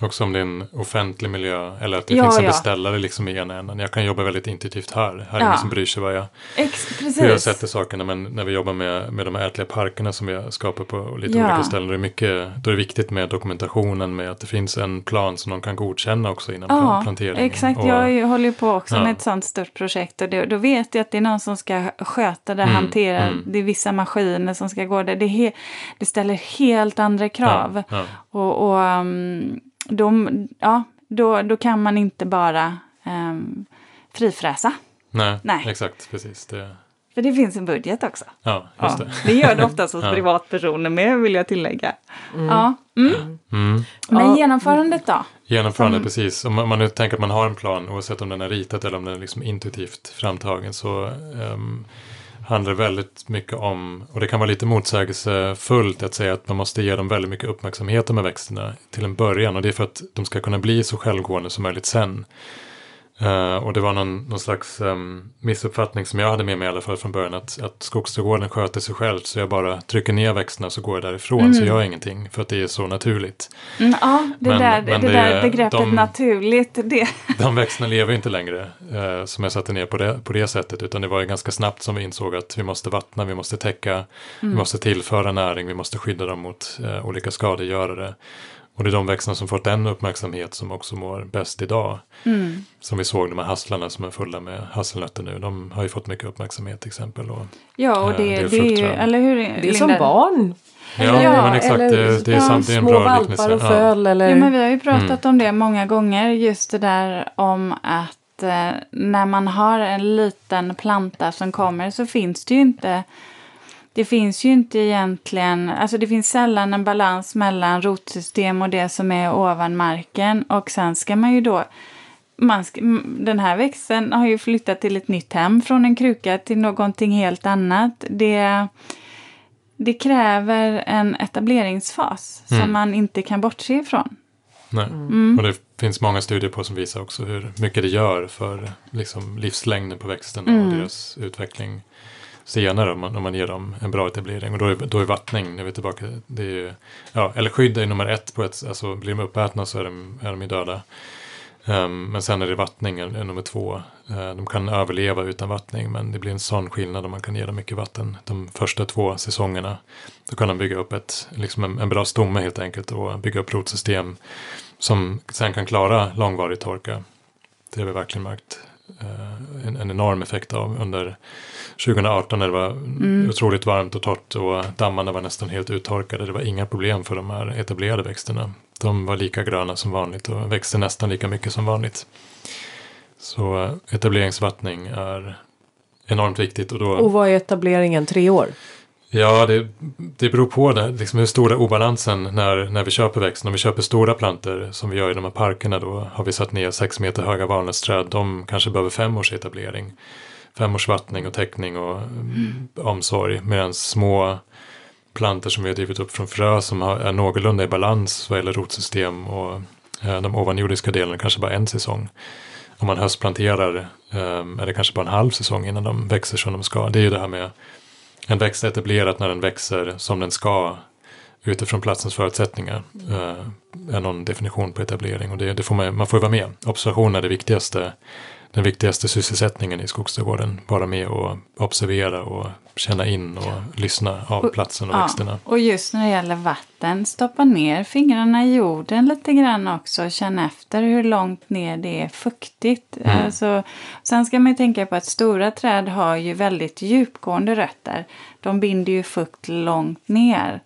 Också om det är en offentlig miljö eller att det Ja, finns en ja. beställare liksom i ena änden. Jag kan jobba väldigt intuitivt här. Här är Ja. ingen som bryr sig vad jag, Ex- precis. hur jag sätter sakerna. Men när vi jobbar med, med de här ätliga parkerna som vi skapar på lite Ja. olika ställen. Då är, mycket, då är det viktigt med dokumentationen med att det finns en plan som de kan godkänna också innan Ja, planteringen. exakt. Och- Jag håller ju på också med ett sånt stort projekt. Och det, då vet jag att det är någon som ska sköta det, Mm, hantera. mm. Det är vissa maskiner som ska gå där. Det, det ställer helt andra krav. Och, och um, de, ja, då, då kan man inte bara um, frifräsa. Nej, Nej. exakt. Precis. Det, För det finns en budget också. ja, just Ja, det. det gör det oftast hos Ja. privatpersoner med, vill jag tillägga. Ja. Mm. Mm. Men genomförandet då? Genomförande, Som- precis. Om man, nu tänker att man har en plan, oavsett om den är ritad eller om den är liksom intuitivt framtagen, så ehm, handlar väldigt mycket om, och det kan vara lite motsägelsefullt att säga att man måste ge dem väldigt mycket uppmärksamhet de här växterna till en början. Och det är för att de ska kunna bli så självgående som möjligt sen. Eh, och det var någon, någon slags um, missuppfattning som jag hade med mig i alla fall från början att, att skogsträdgården sköter sig själv så jag bara trycker ner växterna så går jag därifrån så gör jag ingenting för att det är så naturligt. Mm, ja, det, Men- där, men det, det- där begreppet de- naturligt. Det, De växterna lever inte längre eh, som jag satte ner på det, på det sättet utan det var ju ganska snabbt som vi insåg att vi måste vattna, vi måste täcka, vi måste tillföra näring, vi måste skydda dem mot eh, olika skadegörare. Och det är de växterna som fått den uppmärksamhet som också mår bäst idag. mm. Som vi såg de här hasslarna som är fulla med hasselnötter nu, de har ju fått mycket uppmärksamhet till exempel. Och, Ja, och Eh, det, det är det, är ju, eller hur Det är som barn. ja, Ja, men exakt, eller- det, det är ja, det är en små bra liknelse. och Ja. föl eller... Ja, men vi har ju pratat Mm. om det många gånger, just det där om att eh, när man har en liten planta som kommer så finns det ju inte det finns ju inte egentligen, alltså det finns sällan en balans mellan rotsystem och det som är ovan marken och sen ska man ju då man ska, den här växten har ju flyttat till ett nytt hem från en kruka till någonting helt annat. Det, det kräver en etableringsfas Mm. som man inte kan bortse ifrån. Nej. Mm. Och det finns många studier på som visar också hur mycket det gör för liksom, livslängden på växterna och Mm. deras utveckling senare om man, om man ger dem en bra etablering. Och då är, då är vattning, när vi är tillbaka, det är ju, ja, eller skydd är nummer ett på ett, alltså blir de uppätna så är de, är de ju döda. Um, men sen är det vattning är, är nummer två. Uh, de kan överleva utan vattning men det blir en sån skillnad om man kan ge dem mycket vatten de första två säsongerna. Då kan de bygga upp ett, liksom en, en bra stomme helt enkelt och bygga upp rotsystem som sen kan klara långvarig torka. Det har vi verkligen märkt en, en enorm effekt av under 2018 när det var otroligt varmt och torrt och dammarna var nästan helt uttorkade. Det var inga problem för de här etablerade växterna. De var lika gröna som vanligt och växte nästan lika mycket som vanligt. Så eh, etableringsvattning är enormt viktigt. Och då, Och vad är etableringen? Tre år? Ja, det, det beror på det, liksom hur stora obalansen när, när vi köper växten. Om vi köper stora plantor som vi gör i de här parkerna då har vi satt ner sex meter höga valnötsträd. De kanske behöver fem års etablering. Fem års vattning och täckning och mm. omsorg. Medan små plantor som vi har drivit upp från frö som har, är någorlunda i balans vad gäller rotsystem och eh, de ovanjordiska delarna kanske bara en säsong. Om man höstplanterar eh, är det kanske bara en halv säsong innan de växer som de ska. Det är ju det här med en växt är etablerad när den växer som den ska utifrån platsens förutsättningar. Eh, är någon definition på etablering och det, det får man, man får ju vara med. Observation är det viktigaste, den viktigaste sysselsättningen i skogsträdgården. Vara med och observera och känna in och lyssna av Och- platsen och Ja, växterna. och just när det gäller vatten, stoppa ner fingrarna i jorden lite grann också och känna efter hur långt ner det är fuktigt. Mm. Alltså, sen ska man ju tänka på att stora träd har ju väldigt djupgående rötter. De binder ju fukt långt ner.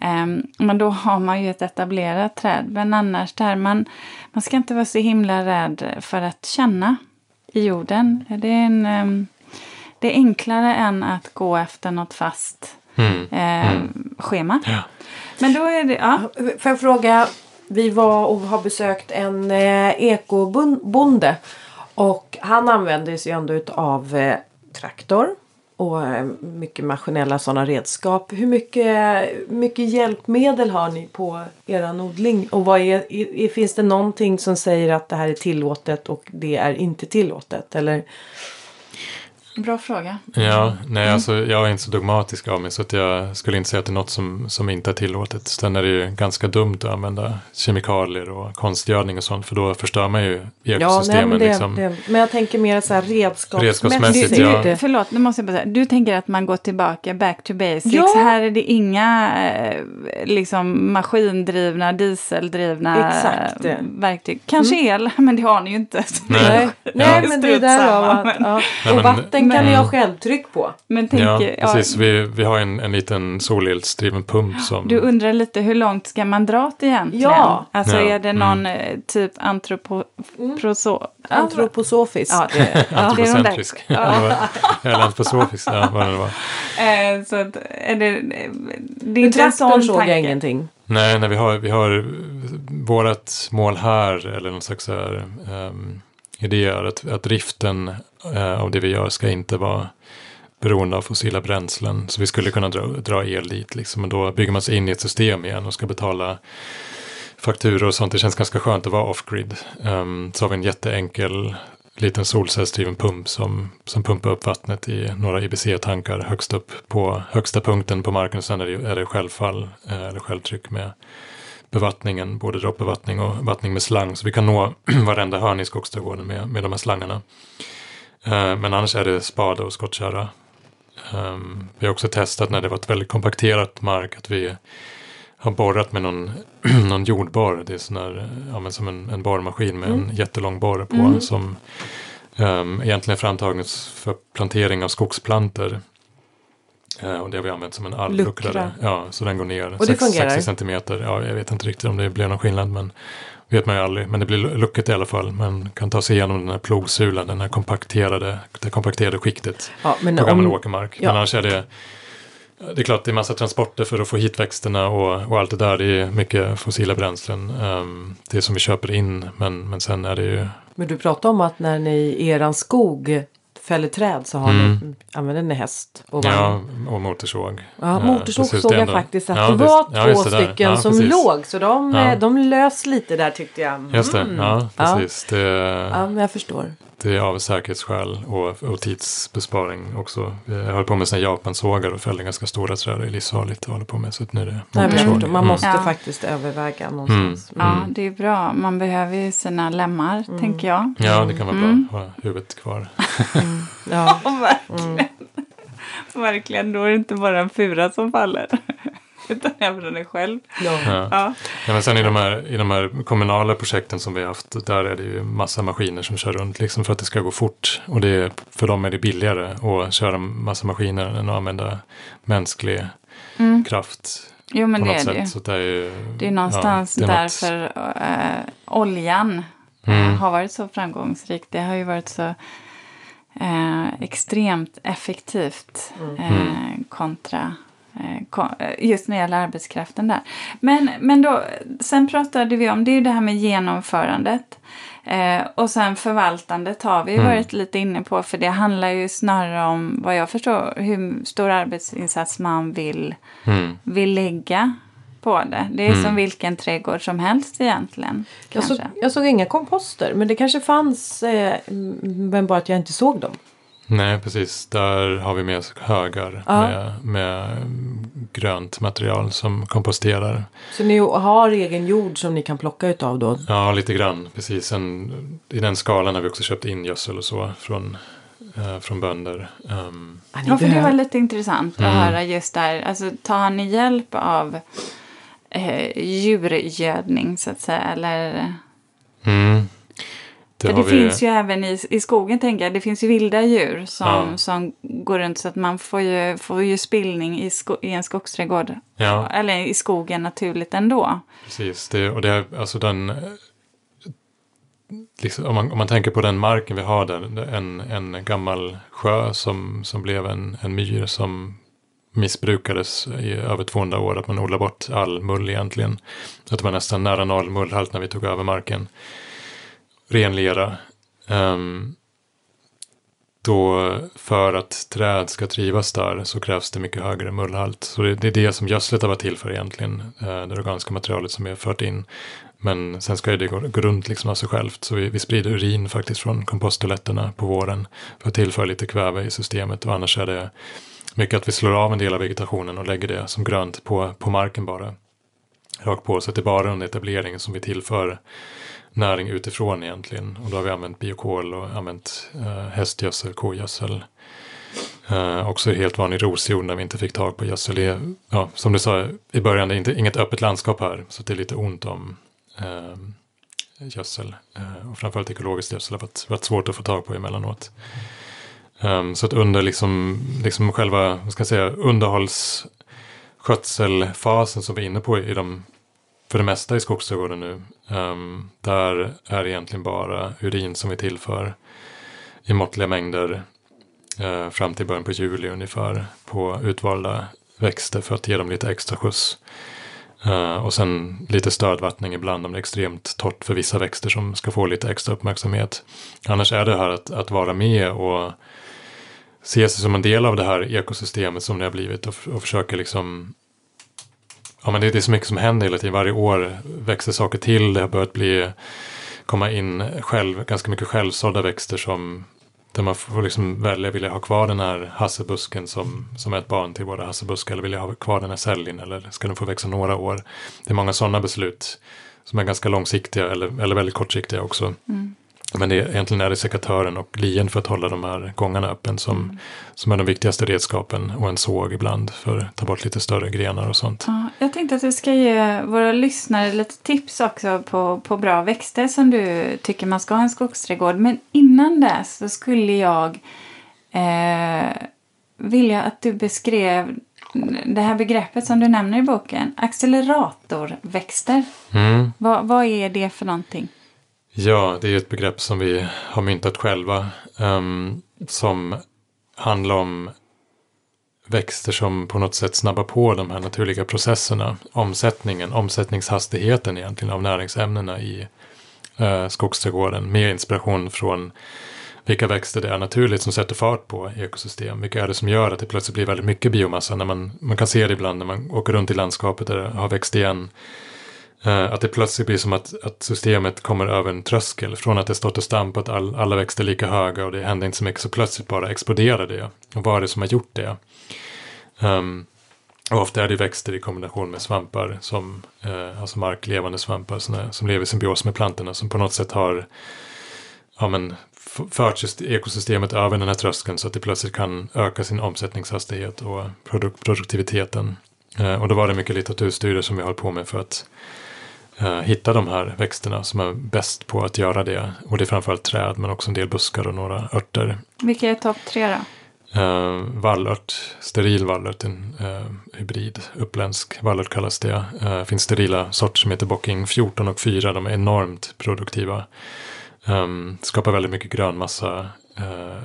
Ehm, men då har man ju ett etablerat träd. Men annars där, man, man ska inte vara så himla rädd för att känna i jorden. Det är, en, ehm, det är enklare än att gå efter något fast Mm. eh, schema. Ja. Men då är det, ja. Får jag fråga, vi var och har besökt en eh, ekobonde. Och han använder sig ändå utav eh, traktor. Och eh, mycket maskinella sådana redskap. Hur mycket, mycket hjälpmedel har ni på er odling? Och vad är, är, finns det någonting som säger att det här är tillåtet och det är inte tillåtet? Eller? Bra fråga. Ja, nej Mm. alltså jag är inte så dogmatisk av mig så att jag skulle inte säga att det är något som, som inte är tillåtet. Sen är det ju ganska dumt att använda kemikalier och konstgödning och sånt för då förstör man ju ekosystemen. men, det, liksom. det, men jag tänker mer så här redskapsmässigt. Redskapsmässigt, Du, ja. du, förlåt, nu måste jag bara säga. Du tänker att man går tillbaka, back to basics. Ja. Här är det inga eh, liksom maskindrivna, dieseldrivna Exakt. eh, verktyg. Kanske el, men det har ni ju inte. Nej. Nej, nej men det är därav att, ja. Nej, Och vatten Men- ni ha självtryck på. Men tänk, Ja, ja, precis. Vi, vi har en, en liten solelsdriven pump som... Du undrar lite hur långt ska man dra det egentligen? Ja. Alltså Ja, är det någon eh, typ antroposo... Antroposofiskt. Ja, det, ja, det är de där. Ja. Eller antroposofisk, ja, vad det var. Eh, så att, är det, det är inte en traktorn sån såg jag ingenting. Nej, nej vi, har, vi har vårat mål här, eller någon slags så här, ehm, idé är att, att driften eh, av det vi gör ska inte vara beroende av fossila bränslen. Så vi skulle kunna dra, dra el dit, liksom, men då bygger man sig in i ett system igen och ska betala fakturor och sånt. Det känns ganska skönt att vara off-grid. Um, så har vi en jätteenkel liten solcellsdriven pump som, som pumpar upp vattnet i några IBC-tankar högst upp på högsta punkten på marken. Sen är det, är det självfall eh, eller självtryck med bevattningen, både droppbevattning och vattning med slang. Så vi kan nå varenda hörn i skogsträdgården med, med de här slangarna. Eh, men annars är det spade och skottkärra. Um, vi har också testat när det varit väldigt kompakterat mark att vi har borrat med någon, någon jordborr. Det är sån här, ja, som en, en borrmaskin med en jättelång borr på som um, egentligen är framtagen för plantering av skogsplantor. Eh, och det har vi använt som en alvluckrare. Luckra. Ja, så den går ner det sex- fungerar? 60 centimeter. Ja, jag vet inte riktigt om det blir någon skillnad men vet man ju aldrig. Men det blir lucket i alla fall. Man kan ta sig igenom den här plogsulan, den här kompakterade, det kompakterade skiktet Ja, men på gammal om, åkermark. ja. Men annars är det det är klart det är massa transporter för att få hit växterna och, och allt det där. Det är mycket fossila bränslen. Um, det som vi köper in men, men sen är det ju men du pratade om att när ni eran skog fäller träd så har ni, använder ni häst och vagn. Mm. ja, och motorsåg. Ja, Eh, motorsåg såg jag ändå- faktiskt att Ja, det var ja, två stycken som precis. låg. Så de, Ja. de lös lite där tyckte jag. Just det, Mm. ja Ja. precis. Det, Ja, men jag förstår. Det är av säkerhetsskäl och, och tidsbesparing också. Jag höll på med såna Japansågar och fällde ganska stora träd. Det är livsfarligt att hålla på med. Så att nu är det Nej. Man Mm. måste Ja. faktiskt överväga någonstans. Ja, det är bra. Man behöver ju sina lemmar, tänker jag. Ja, det kan vara Mm. bra att ha huvudet kvar. Ja. verkligen. verkligen. Då är det inte bara en fura som faller. Utan jag bränner själv. Ja. Ja. Ja. Men sen i de, här, i de här kommunala projekten som vi har haft, där är det ju massa maskiner som kör runt liksom för att det ska gå fort. Och det, är- för dem är det billigare att köra massa maskiner än att använda mänsklig Mm. kraft Jo, men på det något är sätt. det ju. Så det är ju Det är någonstans ja, det är något- därför eh, oljan Mm. har varit så framgångsrik. Det har ju varit så eh, extremt effektivt eh, Mm. kontra eh, ko- eh, just när det gäller arbetskraften där. Men, men då, sen pratade vi om det är ju det här med genomförandet. Eh, och sen förvaltandet har vi ju Mm. varit lite inne på. För det handlar ju snarare om, vad jag förstår, hur stor arbetsinsats man vill Mm. vill lägga på det. Det är Mm. som vilken trädgård som helst egentligen. Jag, såg, jag såg inga komposter men det kanske fanns eh, men bara att jag inte såg dem. Nej, precis. Där har vi med oss högar Ja. med, med grönt material som komposterar. Så ni har egen jord som ni kan plocka utav då? Ja, lite grann. Precis. Sen, I den skalan har vi också köpt in gödsel och så från, eh, från bönder. Um, Ja, för det var lite intressant att Mm. höra just där. Alltså, tar ni hjälp av eh, djurgödning så att säga? Eller... mm, det för det vi, finns ju även i, i skogen, tänker jag. Det finns ju vilda djur som, Ja. som går runt så att man får ju, får ju spillning i, sko, i en skogsträdgård. Ja. Eller i skogen naturligt ändå. Precis, det, och det är alltså den... Liksom, om, man, om man tänker på den marken vi har där, en, en gammal sjö som, som blev en, en myr som missbrukades i över 200 år, att man odlar bort all mull egentligen. Att det var nästan nära noll mullhalt när vi tog över marken. Ren lera. Ehm, då för att träd ska trivas där så krävs det mycket högre mullhalt. Så det, det är det som gödslet har varit till för egentligen. Eh, det organiska materialet som vi har fört in. Men sen ska ju det gå, gå runt liksom av sig självt. Så vi, vi sprider urin faktiskt från komposttoaletterna på våren. För att tillföra lite kväve i systemet. Och annars är det mycket att vi slår av en del av vegetationen och lägger det som grönt på, på marken bara. Rakt på. Så att det är bara under etableringen som vi tillför näring utifrån egentligen. Och då har vi använt biokol och använt eh, hästgödsel, kogödsel. Eh, också helt vanlig rosjord när vi inte fick tag på gödsel. Det är, ja, som du sa i början, det är inte, inget öppet landskap här. Så det är lite ont om eh, gödsel. Eh, och framförallt ekologiskt gödsel har varit, varit svårt att få tag på emellanåt. Um, så att under liksom, liksom själva, vad ska jag säga, underhållsskötselfasen som vi är inne på i de för det mesta i skogsträdgården nu. Um, där är det egentligen bara urin som vi tillför i måttliga mängder uh, fram till början på juli ungefär på utvalda växter för att ge dem lite extra skjuts. Uh, och sen lite stödvattning ibland om det är extremt torrt för vissa växter som ska få lite extra uppmärksamhet. Annars är det här att, att vara med och se sig som en del av det här ekosystemet som det har blivit och, och försöka liksom Ja men det, det är så mycket som händer hela tiden. Varje år växer saker till. Det har börjat bli komma in själv, ganska mycket självsådda växter som där man får liksom välja, vill jag ha kvar den här hassebusken som, som är ett barn till våra hassebuskar eller vill jag ha kvar den här sällin eller ska den få växa några år? Det är många sådana beslut som är ganska långsiktiga eller, eller väldigt kortsiktiga också. Mm. Men det är, egentligen är det sekatören och lien för att hålla de här gångarna öppen som, som är de viktigaste redskapen och en såg ibland för att ta bort lite större grenar och sånt. Ja, jag tänkte att vi ska ge våra lyssnare lite tips också på, på bra växter som du tycker man ska ha i en skogsträdgård. Men innan dess så skulle jag eh, vilja att du beskrev det här begreppet som du nämner i boken. Acceleratorväxter. Mm. Vad, vad är det för någonting? Ja, det är ett begrepp som vi har myntat själva. um, som handlar om växter som på något sätt snabbar på de här naturliga processerna. Omsättningen, omsättningshastigheten egentligen av näringsämnena i uh, skogsträdgården. Med inspiration från vilka växter det är naturligt som sätter fart på ekosystem. Vilka är det som gör att det plötsligt blir väldigt mycket biomassa. När man, man kan se det ibland när man åker runt i landskapet där det har växt igen. Eh, att det plötsligt blir som att, att systemet kommer över en tröskel. Från att det stått och stampat, all, alla växter lika höga och det händer inte så mycket. Så plötsligt bara exploderar det. Och vad är det som har gjort det? Um, och ofta är det växter i kombination med svampar. Som, eh, alltså marklevande svampar såna, som lever i symbios med plantorna. Som på något sätt har ja, men, fört ekosystemet över den här tröskeln. Så att det plötsligt kan öka sin omsättningshastighet och produk- produktiviteten. Eh, och då var det mycket litteraturstudier som vi höll på med för att hitta de här växterna som är bäst på att göra det. Och det är framförallt träd men också en del buskar och några örter. Vilka är topp tre då? Uh, vallört, steril vallört, en uh, hybrid, uppländsk vallört kallas det. Uh, finns sterila sorter som heter Bocking 14 och 4, de är enormt produktiva. Um, skapar väldigt mycket grönmassa. Uh,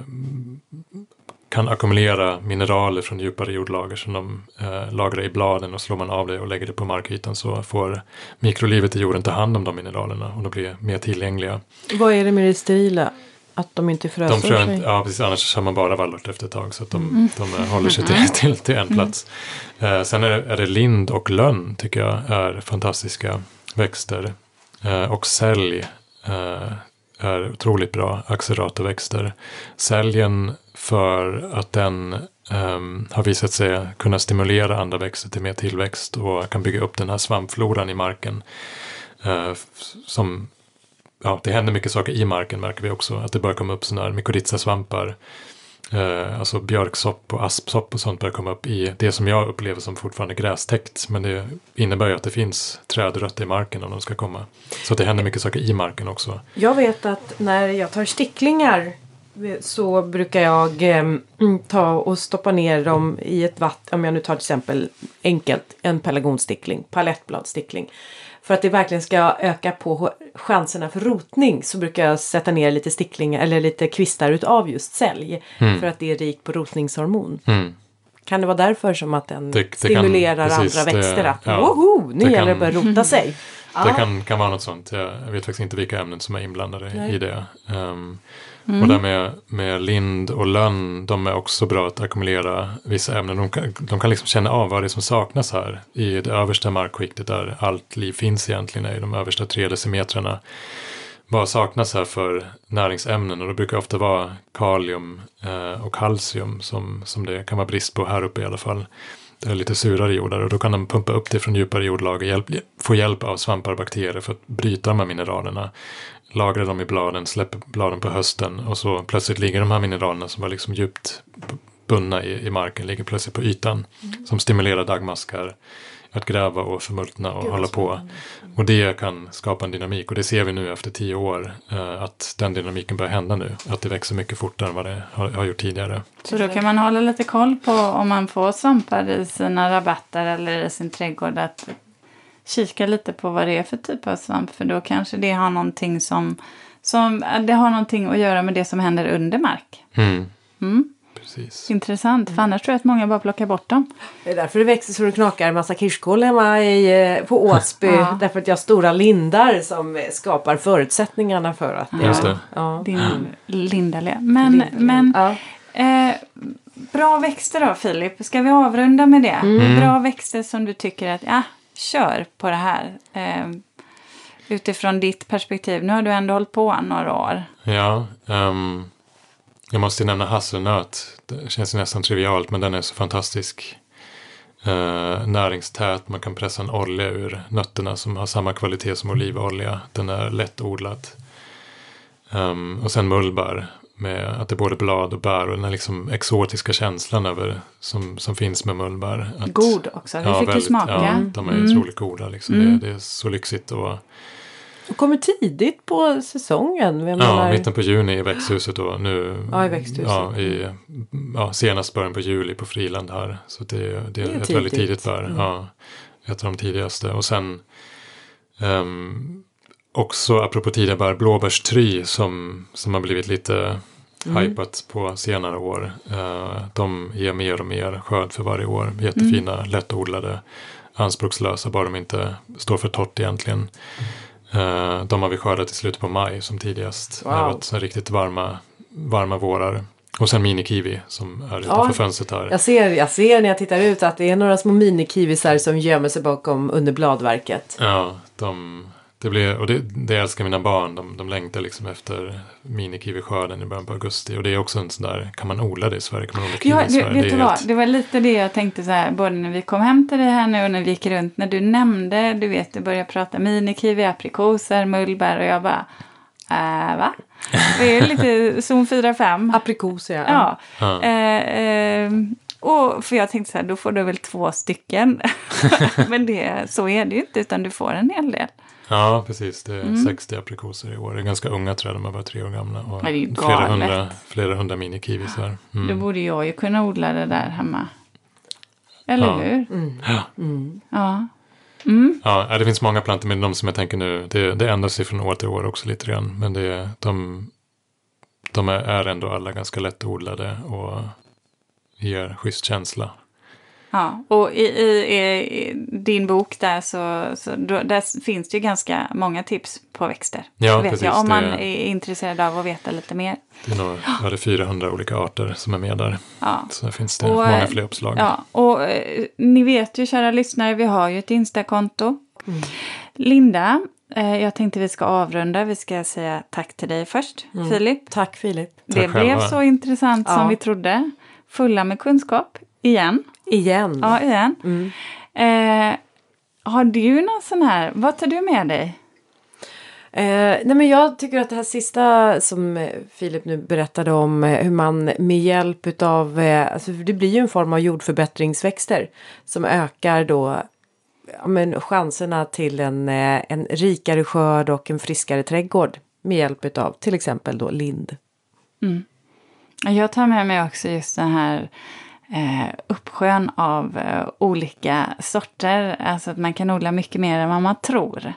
kan ackumulera mineraler från djupare jordlager som de uh, lagrar i bladen och slår man av det och lägger det på markytan så får mikrolivet i jorden ta hand om de mineralerna och de blir mer tillgängliga. Vad är det med det sterila? Att de inte frösar de frön, sig? Ja, precis. Annars kör man bara vallört efter ett tag. Så att de, mm. de håller sig till, till, till en plats. Mm. Eh, sen är det, är det lind och lönn tycker jag är fantastiska växter. Eh, och sälj eh, är otroligt bra acceleratorväxter. Säljen för att den um, har visat sig kunna stimulera andra växter till mer tillväxt och kan bygga upp den här svampfloran i marken. Uh, som ja, det händer mycket saker i marken märker vi också. Att det börjar komma upp sådana här mykorrhizasvampar. Eh, alltså björksopp och aspsopp och sånt börjar komma upp i det som jag upplever som fortfarande grästäckt. Men det innebär ju att det finns trädrötter i marken om de ska komma. Så det händer mycket saker i marken också. Jag vet att när jag tar sticklingar så brukar jag eh, ta och stoppa ner dem i ett vatten. Om jag nu tar till exempel enkelt en pelargonstickling, palettbladstickling. För att det verkligen ska öka på chanserna för rotning så brukar jag sätta ner lite sticklingar eller lite kvistar utav just sälj. Mm. För att det är rikt på rotningshormon. Mm. Kan det vara därför som att den det, det stimulerar kan, precis, andra växter att ja, woho, nu gäller det att börja rota sig. Det kan, kan vara något sånt. Jag vet faktiskt inte vilka ämnen som är inblandade Nej. i det. Um, Mm. Och där med, med lind och lönn, de är också bra att ackumulera vissa ämnen. De kan, de kan liksom känna av vad det är som saknas här i det översta markskiktet där allt liv finns egentligen, i de översta tre decimetrarna. Vad saknas här för näringsämnen och det brukar ofta vara kalium eh, och kalcium som, som det kan vara brist på här uppe i alla fall. Det är lite surare jordar och då kan de pumpa upp det från djupare jordlager, få hjälp av svampar och bakterier för att bryta de här mineralerna lagrar dem i bladen, släpper bladen på hösten och så plötsligt ligger de här mineralerna som var liksom djupt bundna i, i marken, ligger plötsligt på ytan. Mm. Som stimulerar dagmaskar att gräva och förmultna och Gud, hålla på. Och det kan skapa en dynamik och det ser vi nu efter tio år eh, att den dynamiken börjar hända nu. Att det växer mycket fortare än vad det har, har, gjort tidigare. Så då kan man hålla lite koll på om man får svampar i sina rabatter eller i sin trädgård att kika lite på vad det är för typ av svamp. För då kanske det har någonting som, som det har någonting att göra med det som händer under mark. Mm. Mm. Precis. Intressant, för annars tror jag att många bara plockar bort dem. Det är därför det växer så det knakar en massa kirskål hemma i, eh, på Åsby. ja. Därför att jag har stora lindar som skapar förutsättningarna för att det, Just det. Ja. Din lindalé. Men, men ja. eh, bra växter då Filip, ska vi avrunda med det? Mm. Bra växter som du tycker att ja, kör på det här. Eh, utifrån ditt perspektiv. Nu har du ändå hållit på några år. Ja, um, jag måste nämna hasselnöt. Det känns nästan trivialt men den är så fantastisk. Uh, näringstät, man kan pressa en olja ur nötterna som har samma kvalitet som olivolja. Den är lättodlad. Um, och sen mullbär med att det är både blad och bär och den här liksom exotiska känslan över som, som finns med mullbär. Att, God också, vi ja, fick ju smaka. Ja, de är mm. otroligt goda liksom. Mm. Det, det, är så lyxigt och och kommer tidigt på säsongen. ja, menar... mitten på juni i växthuset då. Nu, ja, i växthuset. Ja, i, ja, senast början på juli på Friland här. Så det, det, det är ett tidigt. väldigt tidigt bär. Mm. Ja, ett av de tidigaste. Och sen um, också apropå tidiga bär, blåbärstry som, som har blivit lite mm. hypat på senare år. Uh, de ger mer och mer skörd för varje år. Jättefina, mm. lättodlade, anspråkslösa, bara de inte står för torrt egentligen. Uh, de har vi skördat i slutet på maj som tidigast. Wow. Det har varit riktigt varma, varma vårar. Och sen minikiwi som är utanför ja, fönstret här. Jag ser, jag ser när jag tittar ut att det är några små minikiwisar som gömmer sig bakom under bladverket. Ja, de, det blir, och det, det älskar mina barn. De, de längtar liksom efter minikiwiskörden i början på augusti. Och det är också en sån där, kan man odla det i Sverige? Kan man odla kiwi ja, i Sverige? Vet det, du vad? Helt... det var lite det jag tänkte så här, både när vi kom hem till dig här nu och när vi gick runt. När du nämnde, du vet, du började prata minikiwi, aprikoser, mullbär och jag bara, äh, va? Det är lite zon 4-5. Aprikoser, ja. ja. ja. Eh, eh, Och för jag tänkte så här, då får du väl två stycken. Men det, så är det ju inte, utan du får en hel del. Ja, precis. Det är Mm. 60 aprikoser i år. Det är ganska unga träd, de är bara tre år gamla. Och Ja, det är ju flera, hundra, flera hundra mini-kiwisar. Då Mm. borde jag ju kunna odla det där hemma. Eller Ja. hur? Ja. Ja. Mm. Ja, ja, det finns många plantor, men de som jag tänker nu, det, det ändrar sig från år till år också lite grann. Men det, de, de är, är ändå alla ganska lättodlade och ger schysst känsla. Ja, och i, i, i din bok där så, så då, där finns det ju ganska många tips på växter. Ja, vet precis, jag, om man det- är intresserad av att veta lite mer. Det är nog ja, det är 400 olika arter som är med där. Ja. Så finns det Och, många eh, fler uppslag. Ja, och eh, ni vet ju kära lyssnare, vi har ju ett Insta-konto. Mm. Linda, eh, jag tänkte vi ska avrunda. Vi ska säga tack till dig först, Filip. Tack Filip. Det Tack blev själva. så intressant som Ja. vi trodde. Fulla med kunskap, igen. Igen. Ja, igen. Mm. Eh, har du någon sån här, vad tar du med dig? Eh, nej men jag tycker att det här sista som eh, Filip nu berättade om eh, hur man med hjälp utav, eh, alltså det blir ju en form av jordförbättringsväxter som ökar då ja, men chanserna till en, eh, en rikare skörd och en friskare trädgård med hjälp utav till exempel då lind. Jag tar med mig också just den här eh, uppsjön av eh, olika sorter. Alltså att man kan odla mycket mer än vad man tror.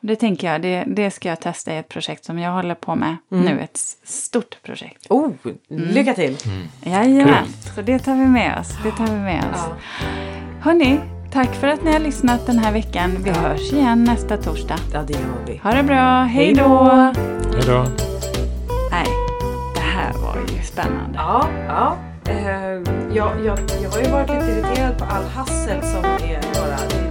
Och det tänker jag, det, det ska jag testa i ett projekt som jag håller på med nu. Ett stort projekt. Oh, lycka till! Jajamän, så det tar vi med oss. Det tar vi med oss. Hörni, tack för att ni har lyssnat den här veckan. Vi hörs igen nästa torsdag. Ja, det gör vi. Ha det bra, hej då! Hej då! Nej, det här var ju spännande. Ja, ja. Eh, jag, jag, jag har ju varit lite irriterad på all hassel som är bara...